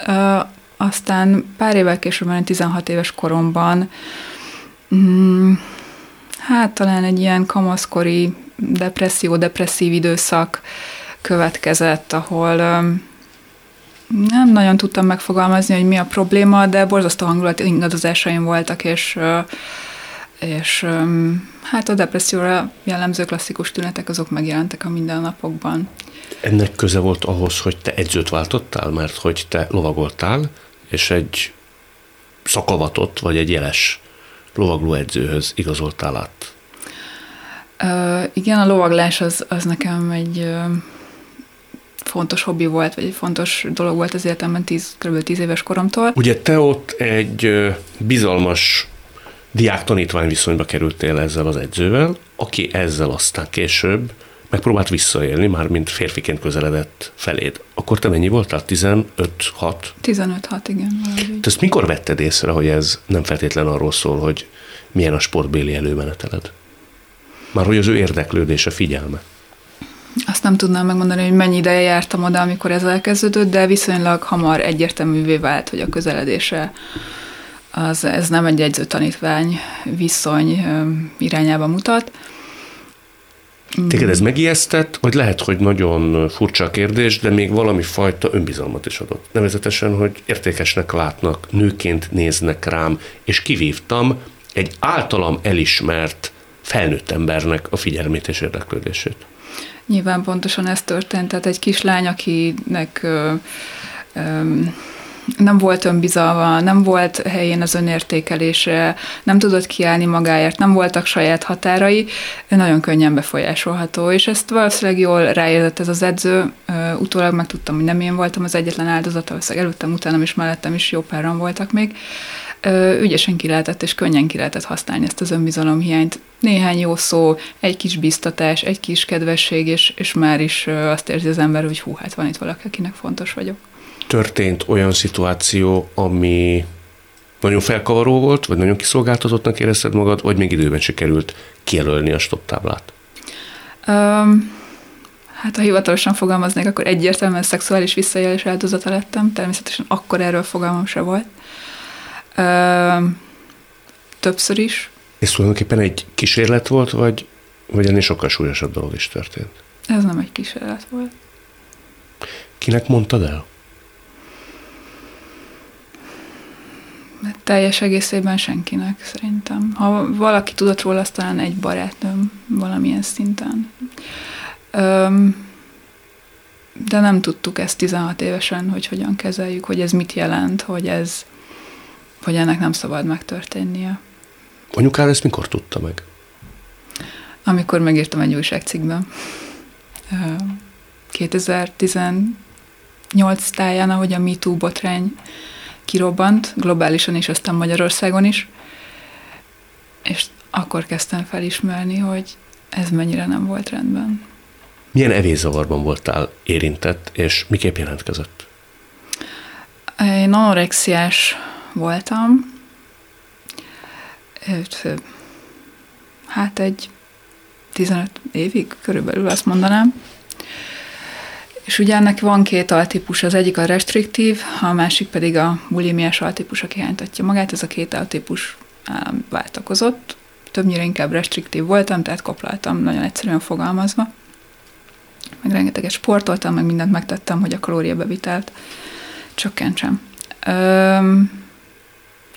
S3: Aztán pár évvel később, 16 éves koromban, mm, hát talán egy ilyen kamaszkori depresszió, depresszív időszak következett, ahol nem nagyon tudtam megfogalmazni, hogy mi a probléma, de borzasztó hangulat ingadozásaim voltak, és, és hát a depresszióra jellemző klasszikus tünetek azok megjelentek a mindennapokban.
S1: Ennek köze volt ahhoz, hogy te edzőt váltottál, mert hogy te lovagoltál, és egy szakavatot, vagy egy jeles lovagló edzőhöz igazoltál át?
S3: Uh, igen, a lovaglás az, az nekem egy fontos hobbi volt, vagy egy fontos dolog volt az életemben tíz, kb. tíz éves koromtól.
S1: Ugye te ott egy bizalmas diák-tanítvány viszonyba kerültél ezzel az edzővel, aki ezzel aztán később megpróbált visszaélni, már mint férfiként közeledett feléd. Akkor te mennyi voltál? 15-6?
S3: 15-6, igen.
S1: Te ezt mikor vetted észre, hogy ez nem feltétlen arról szól, hogy milyen a sportbéli előmeneteled? Már hogy az ő érdeklődése, figyelme.
S3: Nem tudnám megmondani, hogy mennyi ideje jártam oda, amikor ez elkezdődött, de viszonylag hamar egyértelművé vált, hogy a közeledése az, ez nem egy egyző-tanítvány viszony irányába mutat.
S1: Téged ez megijesztett, vagy lehet, hogy nagyon furcsa a kérdés, de még valami fajta önbizalmat is adott. Nevezetesen, hogy értékesnek látnak, nőként néznek rám, és kivívtam egy általam elismert felnőtt embernek a figyelmét és érdeklődését.
S3: Nyilván pontosan ez történt, tehát egy kislány, akinek ö, ö, nem volt önbizalma, nem volt helyén az önértékelése, nem tudott kiállni magáért, nem voltak saját határai, nagyon könnyen befolyásolható, és ezt valószínűleg jól ráérzett ez az edző, utólag megtudtam, hogy nem én voltam az egyetlen áldozata, valószínűleg előttem, utánam is, mellettem is jó páran voltak még, ügyesen ki lehetett és könnyen ki lehetett használni ezt az önbizalomhiányt. Néhány jó szó, egy kis biztatás, egy kis kedvesség, és, és már is azt érzi az ember, hogy hú, hát van itt valaki, akinek fontos vagyok.
S1: Történt olyan szituáció, ami nagyon felkavaró volt, vagy nagyon kiszolgáltatottnak érezted magad, vagy még időben sikerült kijelölni a stop táblát?
S3: Um, hát ha hivatalosan fogalmaznék, akkor egyértelműen szexuális visszaélés áldozata lettem. Természetesen akkor erről fogalmam se volt. Ö, többször is.
S1: Ez tulajdonképpen egy kísérlet volt, vagy, vagy ennél sokkal súlyosabb dolog is történt?
S3: Ez nem egy kísérlet volt.
S1: Kinek mondtad el?
S3: Teljes egészében senkinek, szerintem. Ha valaki tudott róla, az talán egy barátnőm valamilyen szinten. Öm, de nem tudtuk ezt 16 évesen, hogy hogyan kezeljük, hogy ez mit jelent, hogy ez hogy ennek nem szabad megtörténnie.
S1: Anyukád ezt mikor tudta meg?
S3: Amikor megírtam egy újságcikkben. 2018 táján, ahogy a MeToo botrány kirobbant, globálisan és aztán Magyarországon is, és akkor kezdtem felismerni, hogy ez mennyire nem volt rendben.
S1: Milyen evészavarban voltál érintett, és miképp jelentkezett?
S3: Én anorexiás voltam. Hát egy 15 évig körülbelül azt mondanám. És ugye ennek van két altípus, az egyik a restriktív, a másik pedig a bulimiás altípus, aki hánytatja magát. Ez a két altípus váltakozott. Többnyire inkább restriktív voltam, tehát koplaltam, nagyon egyszerűen fogalmazva. meg rengeteget sportoltam, meg mindent megtettem, hogy a kalóriabevitelt csökkentsem. Ö,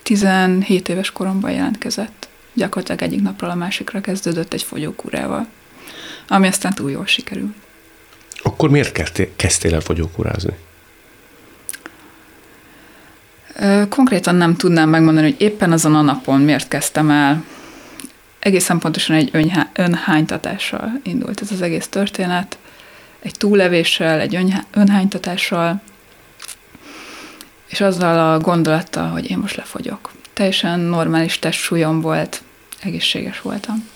S3: 17 éves koromban jelentkezett. Gyakorlatilag egyik napról a másikra kezdődött egy fogyókúrával, ami aztán túl jól sikerült.
S1: Akkor miért kezdtél, kezdtél el fogyókúrázni?
S3: Konkrétan nem tudnám megmondani, hogy éppen azon a napon miért kezdtem el. Egészen pontosan egy önhánytatással indult ez az egész történet. Egy túlevéssel, egy önhánytatással, és azzal a gondolattal, hogy én most lefogyok. Teljesen normális testsúlyom volt, egészséges voltam.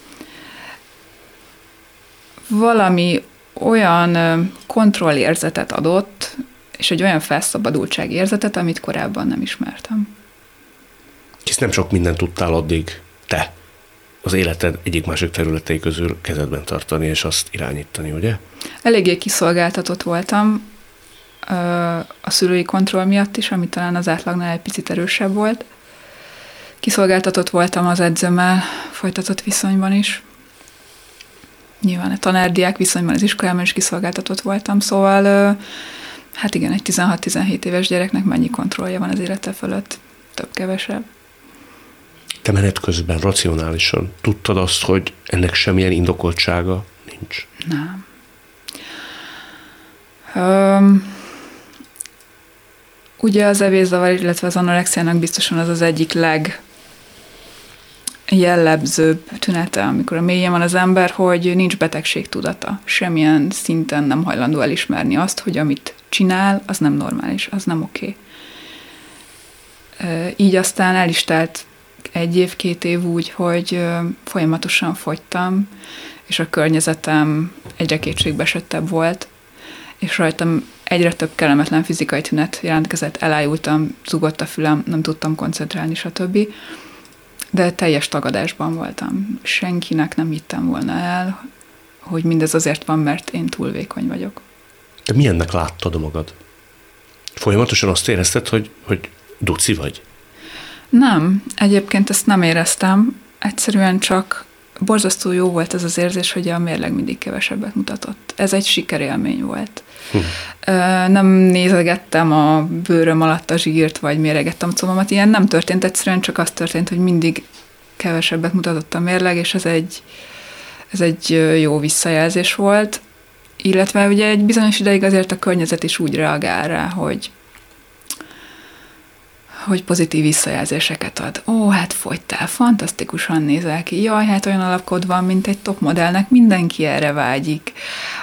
S3: Valami olyan kontrollérzetet adott, és egy olyan felszabadultság érzetet, amit korábban nem ismertem.
S1: Hisz nem sok mindent tudtál addig te az életed egyik másik területei közül kezedben tartani és azt irányítani, ugye?
S3: Eléggé kiszolgáltatott voltam a szülői kontroll miatt is, ami talán az átlagnál egy picit erősebb volt. Kiszolgáltatott voltam az edzőmmel folytatott viszonyban is. Nyilván a tanárdiák viszonyban az iskolában is kiszolgáltatott voltam, szóval hát igen, egy 16-17 éves gyereknek mennyi kontrollja van az élete fölött? Több-kevesebb.
S1: Te menet közben racionálisan tudtad azt, hogy ennek semmilyen indokoltsága nincs?
S3: Nem. Um, ugye az evészavar, illetve az anorexiának biztosan az az egyik leg jellemzőbb tünete, amikor a mélyen van az ember, hogy nincs betegség tudata. Semmilyen szinten nem hajlandó elismerni azt, hogy amit csinál, az nem normális, az nem oké. Okay. Így aztán el is telt egy év, két év úgy, hogy folyamatosan fogytam, és a környezetem egyre kétségbesettebb volt, és rajtam egyre több kellemetlen fizikai tünet jelentkezett, elájultam, zugott a fülem, nem tudtam koncentrálni, stb. De teljes tagadásban voltam. Senkinek nem hittem volna el, hogy mindez azért van, mert én túl vékony vagyok.
S1: Te milyennek láttad magad? Folyamatosan azt érezted, hogy, hogy duci vagy?
S3: Nem, egyébként ezt nem éreztem. Egyszerűen csak borzasztó jó volt ez az érzés, hogy a mérleg mindig kevesebbet mutatott. Ez egy sikerélmény volt. Hm. Nem nézegettem a bőröm alatt a zsírt, vagy méregettem a comomat. Ilyen nem történt, egyszerűen csak az történt, hogy mindig kevesebbet mutatott a mérleg, és ez egy, ez egy jó visszajelzés volt. Illetve ugye egy bizonyos ideig azért a környezet is úgy reagál rá, hogy hogy pozitív visszajelzéseket ad. Ó, hát fogytál, fantasztikusan nézel ki. Jaj, hát olyan alapkod van, mint egy top modellnek, mindenki erre vágyik.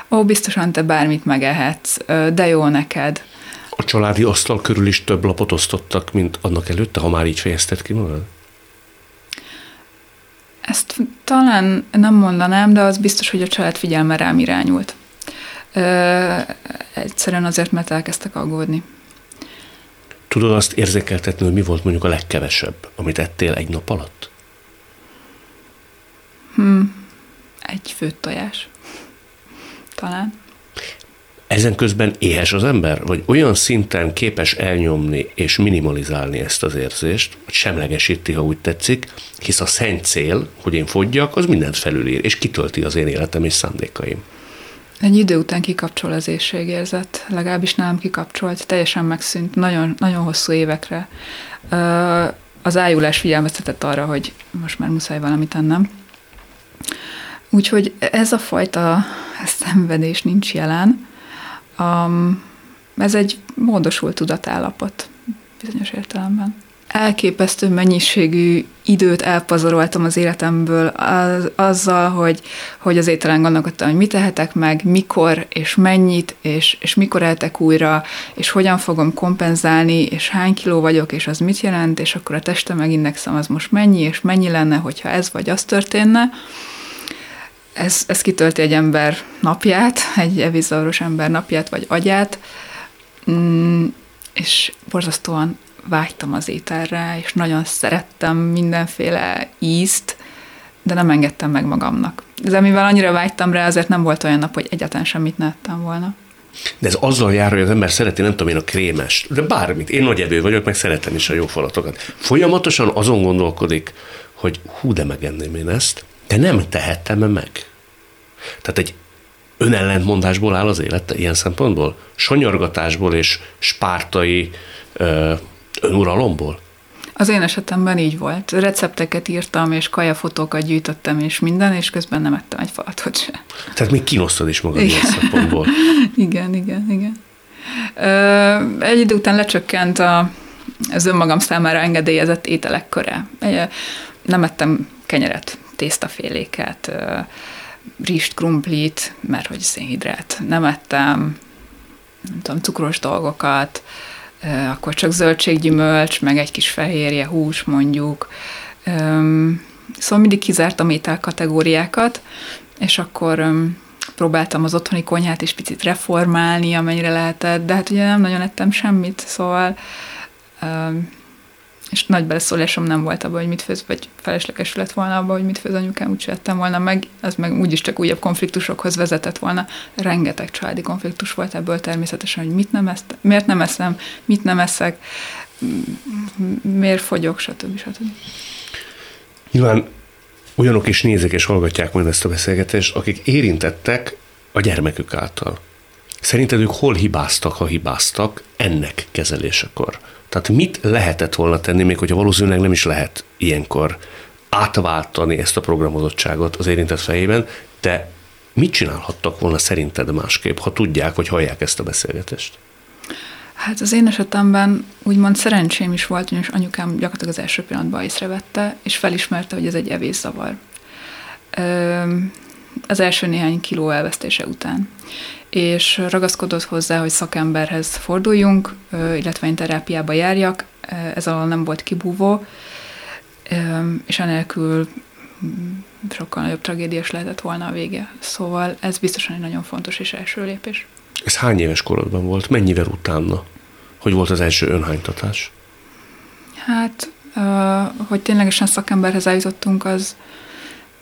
S3: Ó, biztosan te bármit megehetsz, de jó neked.
S1: A családi asztal körül is több lapot osztottak, mint annak előtte, ha már így fejezted ki magad?
S3: Ezt talán nem mondanám, de az biztos, hogy a család figyelme rám irányult. Ö, egyszerűen azért, mert elkezdtek aggódni.
S1: Tudod azt érzékeltetni, hogy mi volt mondjuk a legkevesebb, amit ettél egy nap alatt?
S3: Hmm. Egy főtt tojás. Talán.
S1: Ezen közben éhes az ember? Vagy olyan szinten képes elnyomni és minimalizálni ezt az érzést, hogy semlegesíti, ha úgy tetszik, hisz a szent cél, hogy én fogyjak, az mindent felülír, és kitölti az én életem és szándékaim.
S3: Egy idő után kikapcsol az éjségérzet, legalábbis nálam kikapcsolt, teljesen megszűnt, nagyon, nagyon hosszú évekre. Az ájulás figyelmeztetett arra, hogy most már muszáj valamit ennem. Úgyhogy ez a fajta (laughs) szenvedés nincs jelen. Ez egy módosult tudatállapot bizonyos értelemben elképesztő mennyiségű időt elpazaroltam az életemből az, azzal, hogy, hogy az ételen gondolkodtam, hogy mit tehetek meg, mikor és mennyit, és, és mikor eltek újra, és hogyan fogom kompenzálni, és hány kiló vagyok, és az mit jelent, és akkor a testem megindexem, az most mennyi, és mennyi lenne, hogyha ez vagy az történne. Ez, ez kitölti egy ember napját, egy evizauros ember napját, vagy agyát, mm, és borzasztóan vágytam az ételre, és nagyon szerettem mindenféle ízt, de nem engedtem meg magamnak. De mivel annyira vágytam rá, azért nem volt olyan nap, hogy egyáltalán semmit ne ettem volna.
S1: De ez azzal jár, hogy az ember szereti, nem tudom én, a krémes, de bármit. Én nagy evő vagyok, meg szeretem is a jó falatokat. Folyamatosan azon gondolkodik, hogy hú, de megenném én ezt, de nem tehettem meg. Tehát egy önellentmondásból áll az élete ilyen szempontból? Sonyargatásból és spártai önuralomból?
S3: Az én esetemben így volt. Recepteket írtam, és kajafotókat gyűjtöttem, és minden, és közben nem ettem egy falatot se.
S1: Tehát még kínosztad is magad ilyen szempontból. (laughs)
S3: igen, igen, igen. Ö, egy idő után lecsökkent a, az önmagam számára engedélyezett ételek köre. Nem ettem kenyeret, tésztaféléket, rist, krumplit, mert hogy szénhidrát. Nem ettem, nem tudom, cukros dolgokat, akkor csak zöldséggyümölcs, meg egy kis fehérje, hús mondjuk. Szóval mindig kizártam étel kategóriákat, és akkor próbáltam az otthoni konyhát is picit reformálni, amennyire lehetett, de hát ugye nem nagyon ettem semmit, szóval és nagy beleszólásom nem volt abban, hogy mit főz, vagy felesleges lett volna abban, hogy mit főz anyukám, úgyse ettem volna meg, az meg úgyis csak újabb konfliktusokhoz vezetett volna. Rengeteg családi konfliktus volt ebből természetesen, hogy mit nem ezt, miért nem eszem, mit nem eszek, miért fogyok, stb. stb.
S1: Nyilván olyanok is nézik és hallgatják majd ezt a beszélgetést, akik érintettek a gyermekük által. Szerinted ők hol hibáztak, ha hibáztak ennek kezelésekor? Tehát mit lehetett volna tenni, még hogyha valószínűleg nem is lehet ilyenkor átváltani ezt a programozottságot az érintett fejében, de mit csinálhattak volna szerinted másképp, ha tudják, vagy hallják ezt a beszélgetést?
S3: Hát az én esetemben úgymond szerencsém is volt, ugyanis anyukám gyakorlatilag az első pillanatban észrevette, és felismerte, hogy ez egy evészavar. Az első néhány kiló elvesztése után és ragaszkodott hozzá, hogy szakemberhez forduljunk, illetve én terápiába járjak, ez alól nem volt kibúvó, és enélkül sokkal nagyobb tragédiás lehetett volna a vége. Szóval ez biztosan egy nagyon fontos és első lépés.
S1: Ez hány éves korodban volt? Mennyivel utána? Hogy volt az első önhánytatás?
S3: Hát, hogy ténylegesen szakemberhez eljutottunk, az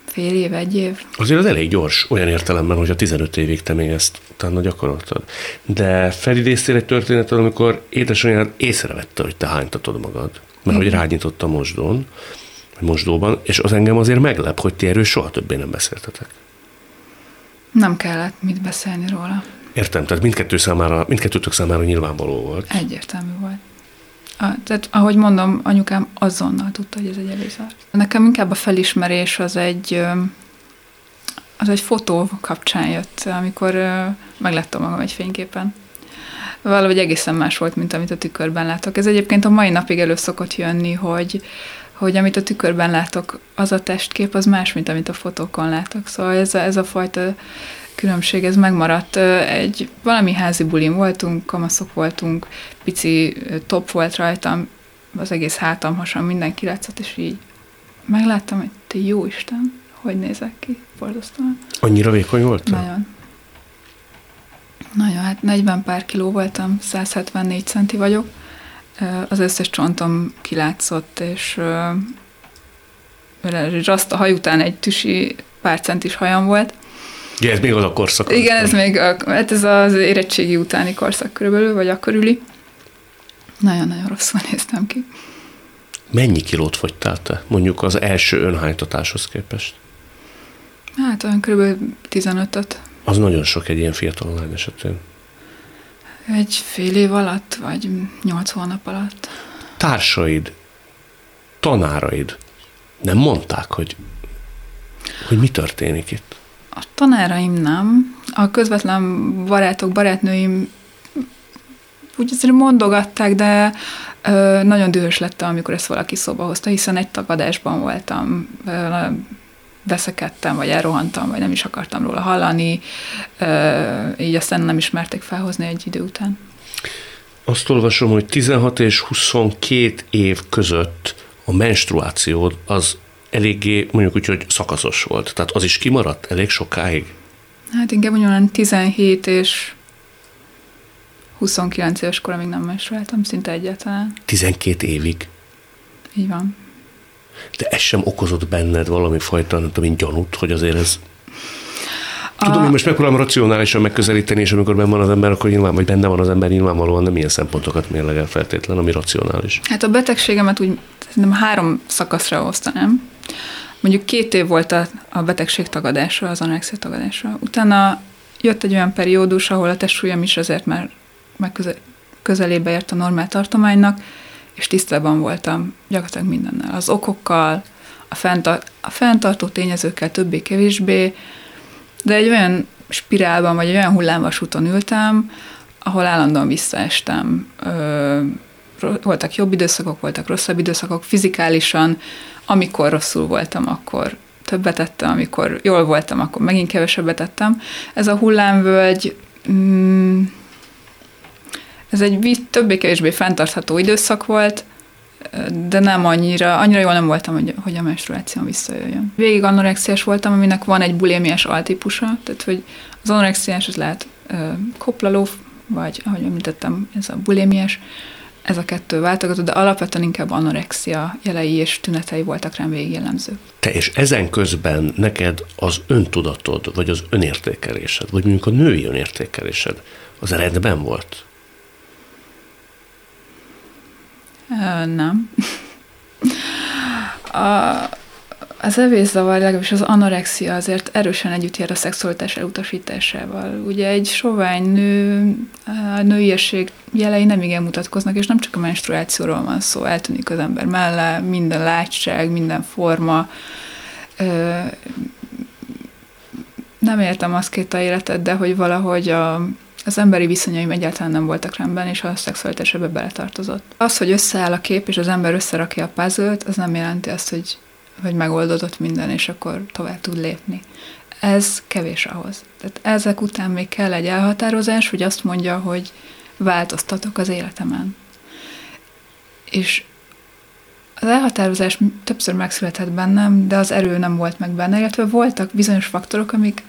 S3: fél év, egy év.
S1: Azért az elég gyors, olyan értelemben, hogy a 15 évig te még ezt utána gyakoroltad. De felidéztél egy történetet, amikor édesanyád észrevette, hogy te hánytatod magad, mert hogy rányított a mosdón, mosdóban, és az engem azért meglep, hogy ti erről soha többé nem beszéltetek.
S3: Nem kellett mit beszélni róla.
S1: Értem, tehát mindkettő számára, mindkettőtök számára nyilvánvaló volt.
S3: Egyértelmű volt. A, tehát ahogy mondom, anyukám azonnal tudta, hogy ez egy előzár. Nekem inkább a felismerés az egy, az egy fotó kapcsán jött, amikor megláttam magam egy fényképen. Valahogy egészen más volt, mint amit a tükörben látok. Ez egyébként a mai napig elő szokott jönni, hogy, hogy amit a tükörben látok, az a testkép, az más, mint amit a fotókon látok. Szóval ez a, ez a fajta különbség, ez megmaradt. Egy valami házi bulin voltunk, kamaszok voltunk, pici top volt rajtam, az egész hátam, hasam, mindenki látszott, és így megláttam, hogy te jó Isten, hogy nézek ki, borzasztóan.
S1: Annyira vékony volt?
S3: Nagyon. Nagyon, hát 40 pár kiló voltam, 174 centi vagyok. Az összes csontom kilátszott, és, és azt a haj után egy tüsi pár centis hajam volt,
S1: igen, ez még az a korszak.
S3: Igen, ez még, a, hát ez az érettségi utáni korszak körülbelül, vagy akkor üli. Nagyon-nagyon rosszul néztem ki.
S1: Mennyi kilót fogytál te, mondjuk az első önhánytatáshoz képest?
S3: Hát olyan kb. 15-öt.
S1: Az nagyon sok egy ilyen fiatal lány esetén.
S3: Egy fél év alatt, vagy nyolc hónap alatt.
S1: Társaid, tanáraid nem mondták, hogy, hogy mi történik itt?
S3: A tanáraim nem. A közvetlen barátok, barátnőim úgy azért mondogatták, de ö, nagyon dühös lettem, amikor ezt valaki szóba hozta, hiszen egy tagadásban voltam, ö, veszekedtem, vagy elrohantam, vagy nem is akartam róla hallani, ö, így aztán nem ismerték felhozni egy idő után.
S1: Azt olvasom, hogy 16 és 22 év között a menstruációd az eléggé mondjuk úgy, hogy szakaszos volt. Tehát az is kimaradt elég sokáig?
S3: Hát inkább mondjuk 17 és 29 éves koromig nem menstruáltam, szinte egyáltalán.
S1: 12 évig?
S3: Így van.
S1: De ez sem okozott benned valami fajta, nem tudom, gyanút, hogy azért ez Tudom, hogy most megpróbálom racionálisan megközelíteni, és amikor benne van az ember, akkor nyilván, vagy benne van az ember, nyilvánvalóan nem ilyen szempontokat mérlegel feltétlen, ami racionális.
S3: Hát a betegségemet úgy nem három szakaszra osztanám. Mondjuk két év volt a, a betegség tagadása, az anorexia tagadása. Utána jött egy olyan periódus, ahol a testsúlyom is azért már meg közelébe ért a normál tartománynak, és tisztában voltam gyakorlatilag mindennel. Az okokkal, a, fenntar- a fenntartó tényezőkkel többé-kevésbé, de egy olyan spirálban, vagy egy olyan hullámvasúton ültem, ahol állandóan visszaestem. Ö, voltak jobb időszakok, voltak rosszabb időszakok, fizikálisan, amikor rosszul voltam, akkor többet ettem, amikor jól voltam, akkor megint kevesebbet ettem. Ez a hullámvölgy, mm, ez egy többé-kevésbé fenntartható időszak volt, de nem annyira, annyira jól nem voltam, hogy, hogy a menstruáció visszajöjjön. Végig anorexiás voltam, aminek van egy bulémiás altípusa, tehát hogy az anorexiás az lehet ö, koplaló, vagy ahogy említettem, ez a bulémiás, ez a kettő váltogató, de alapvetően inkább anorexia jelei és tünetei voltak rám végig jellemző.
S1: Te és ezen közben neked az öntudatod, vagy az önértékelésed, vagy mondjuk a női önértékelésed, az rendben volt?
S3: Nem. (laughs) A, az evészavar, legalábbis az anorexia azért erősen együtt jár a szexualitás elutasításával. Ugye egy sovány nő, a nőiesség jelei nem igen mutatkoznak, és nem csak a menstruációról van szó, eltűnik az ember mellé, minden látság, minden forma. Nem értem azt két a életet, de hogy valahogy a az emberi viszonyaim egyáltalán nem voltak rendben, és a szexualitás ebbe beletartozott. Az, hogy összeáll a kép, és az ember összerakja a puzzle az nem jelenti azt, hogy, hogy megoldódott minden, és akkor tovább tud lépni. Ez kevés ahhoz. Tehát ezek után még kell egy elhatározás, hogy azt mondja, hogy változtatok az életemen. És az elhatározás többször megszületett bennem, de az erő nem volt meg benne, illetve voltak bizonyos faktorok, amik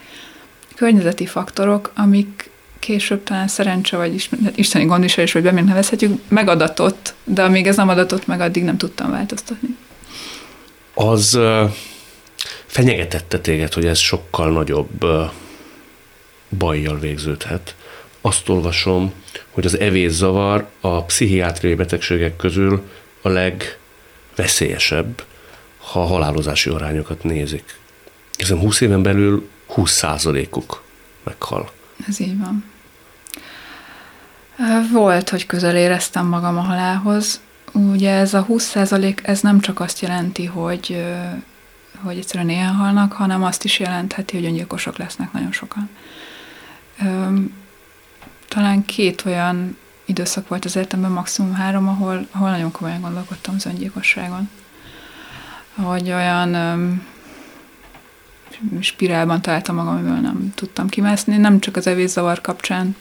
S3: környezeti faktorok, amik később talán szerencse, vagy hát isteni gondviselés, vagy bemint nevezhetjük, megadatott, de amíg ez nem adatott meg, addig nem tudtam változtatni.
S1: Az fenyegetette téged, hogy ez sokkal nagyobb bajjal végződhet. Azt olvasom, hogy az evészavar a pszichiátriai betegségek közül a legveszélyesebb, ha a halálozási arányokat nézik. Hiszen 20 éven belül 20 százalékuk meghal.
S3: Ez így van. Volt, hogy közel éreztem magam a halálhoz. Ugye ez a 20% ez nem csak azt jelenti, hogy, hogy egyszerűen ilyen halnak, hanem azt is jelentheti, hogy öngyilkosok lesznek nagyon sokan. Talán két olyan időszak volt az életemben, maximum három, ahol, ahol nagyon komolyan gondolkodtam az öngyilkosságon. Hogy olyan spirálban találtam magam, amiből nem tudtam kimászni, nem csak az evészavar kapcsán,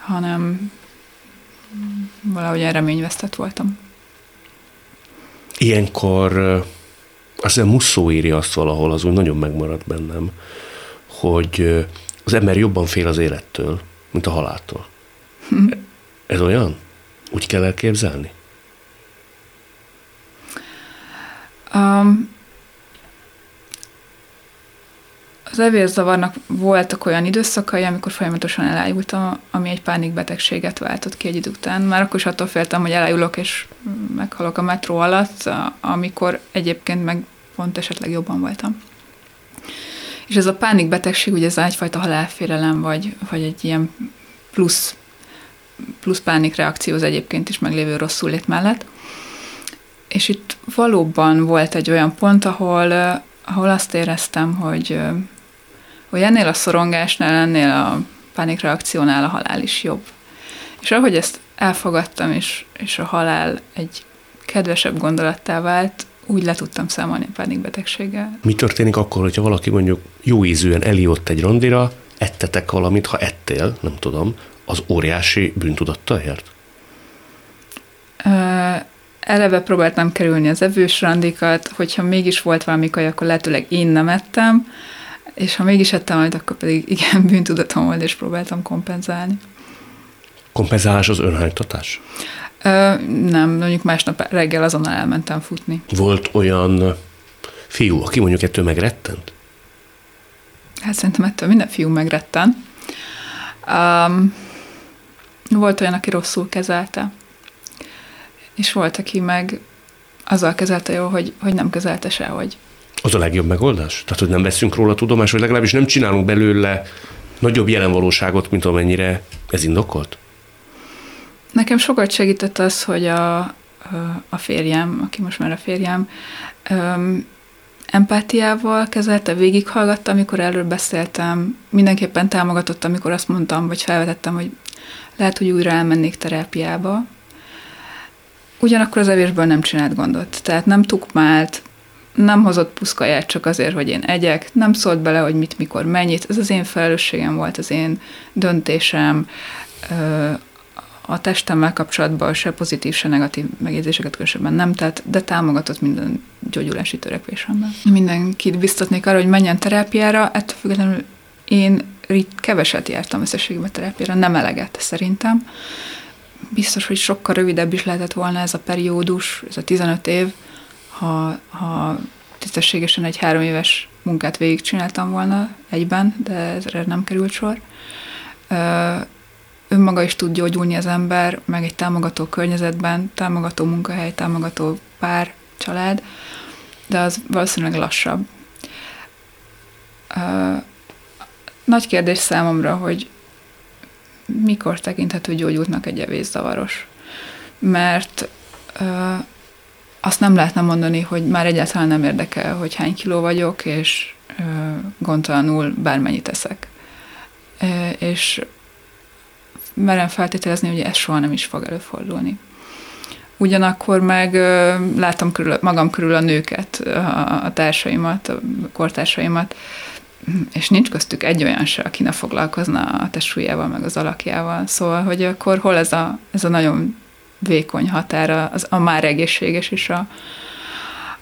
S3: hanem valahogy reményvesztett voltam.
S1: Ilyenkor azt hiszem Musszó írja azt valahol, az úgy nagyon megmaradt bennem, hogy az ember jobban fél az élettől, mint a haláltól. Hm. Ez olyan? Úgy kell elképzelni?
S3: Um, Az evérzavarnak voltak olyan időszakai, amikor folyamatosan elájultam, ami egy pánikbetegséget váltott ki egy idő után. Már akkor is attól féltem, hogy elájulok és meghalok a metró alatt, amikor egyébként meg pont esetleg jobban voltam. És ez a pánikbetegség, ugye ez egyfajta halálfélelem, vagy, vagy egy ilyen plusz, plusz pánikreakció az egyébként is meglévő rosszul lét mellett. És itt valóban volt egy olyan pont, ahol, ahol azt éreztem, hogy hogy ennél a szorongásnál, ennél a pánikreakciónál a halál is jobb. És ahogy ezt elfogadtam, és, és a halál egy kedvesebb gondolattá vált, úgy le tudtam számolni a pánikbetegséggel.
S1: Mi történik akkor, hogyha valaki mondjuk jó ízűen eljött egy randira, ettetek valamit, ha ettél, nem tudom, az óriási bűntudattal járt?
S3: eleve próbáltam kerülni az evős randikat, hogyha mégis volt valami kaj, akkor lehetőleg én nem ettem, és ha mégis ettem majd, akkor pedig igen, (laughs) bűntudatom volt, és próbáltam kompenzálni.
S1: Kompenzálás az önhánytatás?
S3: Ö, nem, mondjuk másnap reggel azonnal elmentem futni.
S1: Volt olyan fiú, aki mondjuk ettől megrettent?
S3: Hát szerintem ettől minden fiú megretten. Um, volt olyan, aki rosszul kezelte, és volt, aki meg azzal kezelte jó, hogy, hogy nem kezelte sehogy.
S1: Az a legjobb megoldás? Tehát, hogy nem veszünk róla tudomást, vagy legalábbis nem csinálunk belőle nagyobb jelenvalóságot, mint amennyire ez indokolt?
S3: Nekem sokat segített az, hogy a, a férjem, aki most már a férjem, empátiával kezelte, végighallgatta, amikor erről beszéltem, mindenképpen támogatott, amikor azt mondtam, vagy felvetettem, hogy lehet, hogy újra elmennék terápiába. Ugyanakkor az evésből nem csinált gondot, tehát nem tukmált, nem hozott puszkaját csak azért, hogy én egyek, nem szólt bele, hogy mit, mikor, mennyit. Ez az én felelősségem volt, az én döntésem. A testemmel kapcsolatban se pozitív, se negatív megjegyzéseket különösebben nem tett, de támogatott minden gyógyulási törekvésemben. Mindenkit biztatnék arra, hogy menjen terápiára, ettől függetlenül én keveset jártam összességében terápiára, nem eleget szerintem. Biztos, hogy sokkal rövidebb is lehetett volna ez a periódus, ez a 15 év, ha, ha tisztességesen egy három éves munkát végigcsináltam volna egyben, de ezre nem került sor. Önmaga is tud gyógyulni az ember, meg egy támogató környezetben, támogató munkahely, támogató pár, család, de az valószínűleg lassabb. Nagy kérdés számomra, hogy mikor tekinthető gyógyultnak egy evészavaros. Mert azt nem lehetne mondani, hogy már egyáltalán nem érdekel, hogy hány kiló vagyok, és ö, gondtalanul bármennyit eszek. E, és merem feltételezni, hogy ez soha nem is fog előfordulni. Ugyanakkor meg látom körül, magam körül a nőket, a, társaimat, a kortársaimat, és nincs köztük egy olyan se, aki ne foglalkozna a testsúlyával, meg az alakjával. Szóval, hogy akkor hol ez a, ez a nagyon vékony határa az, a már egészséges és a,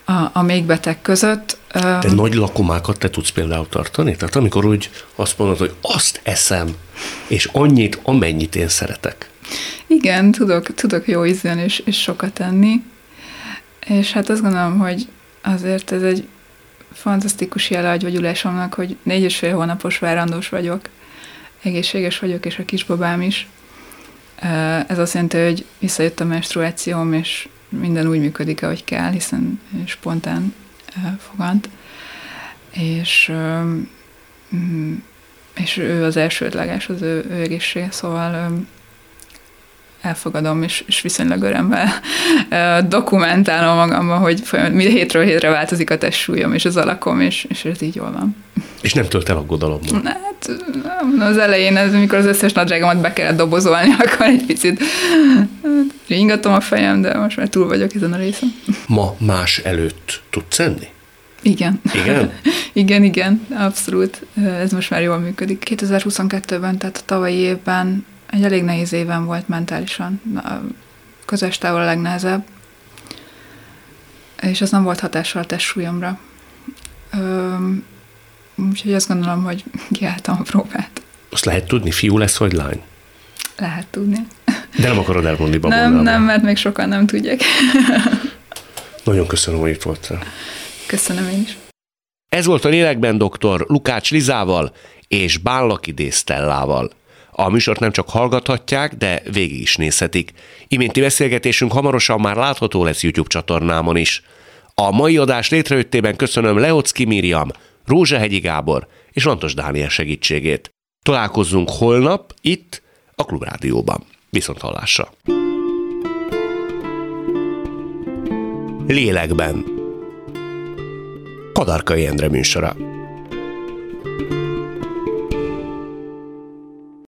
S3: a, a még beteg között.
S1: De nagy lakomákat te tudsz például tartani? Tehát amikor úgy azt mondod, hogy azt eszem, és annyit, amennyit én szeretek.
S3: Igen, tudok, tudok jó ízűen és, és sokat enni, és hát azt gondolom, hogy azért ez egy fantasztikus jele a gyógyulásomnak, hogy négy és fél hónapos várandós vagyok, egészséges vagyok, és a kisbabám is. Ez azt jelenti, hogy visszajött a menstruációm, és minden úgy működik, ahogy kell, hiszen spontán fogant. És, mm, és ő az elsődleges, az ő, ő egészsége, szóval elfogadom, és, és viszonylag örömmel dokumentálom magamban, hogy mi hétről hétre változik a testsúlyom és az alakom, és, és ez így jól van.
S1: És nem tölt el aggodalommal?
S3: Hát az elején, ez, amikor az összes nadrágomat be kellett dobozolni, (laughs) akkor egy picit ingatom a fejem, de most már túl vagyok ezen a részen.
S1: Ma más előtt tudsz enni?
S3: Igen.
S1: Igen? (laughs)
S3: igen, igen, abszolút. Ez most már jól működik. 2022-ben, tehát a tavalyi évben egy elég nehéz éven volt mentálisan. A közös távol a legnehezebb. És az nem volt hatással a testsúlyomra. Úgyhogy azt gondolom, hogy kiálltam a próbát.
S1: Azt lehet tudni, fiú lesz vagy lány?
S3: Lehet tudni.
S1: De nem akarod elmondni
S3: babondába. Nem, nem, mert még sokan nem tudják. (laughs)
S1: Nagyon köszönöm, hogy itt voltál.
S3: Köszönöm én is.
S1: Ez volt a Lélekben dr. Lukács Lizával és Bánlaki Désztellával. A műsort nem csak hallgathatják, de végig is nézhetik. Iménti beszélgetésünk hamarosan már látható lesz YouTube csatornámon is. A mai adás létrejöttében köszönöm Leocki Miriam, Rózsahegyi Gábor és Lantos Dániel segítségét. Találkozzunk holnap itt a Klubrádióban. Viszont hallásra! Lélekben Kadarkai Endre műsora.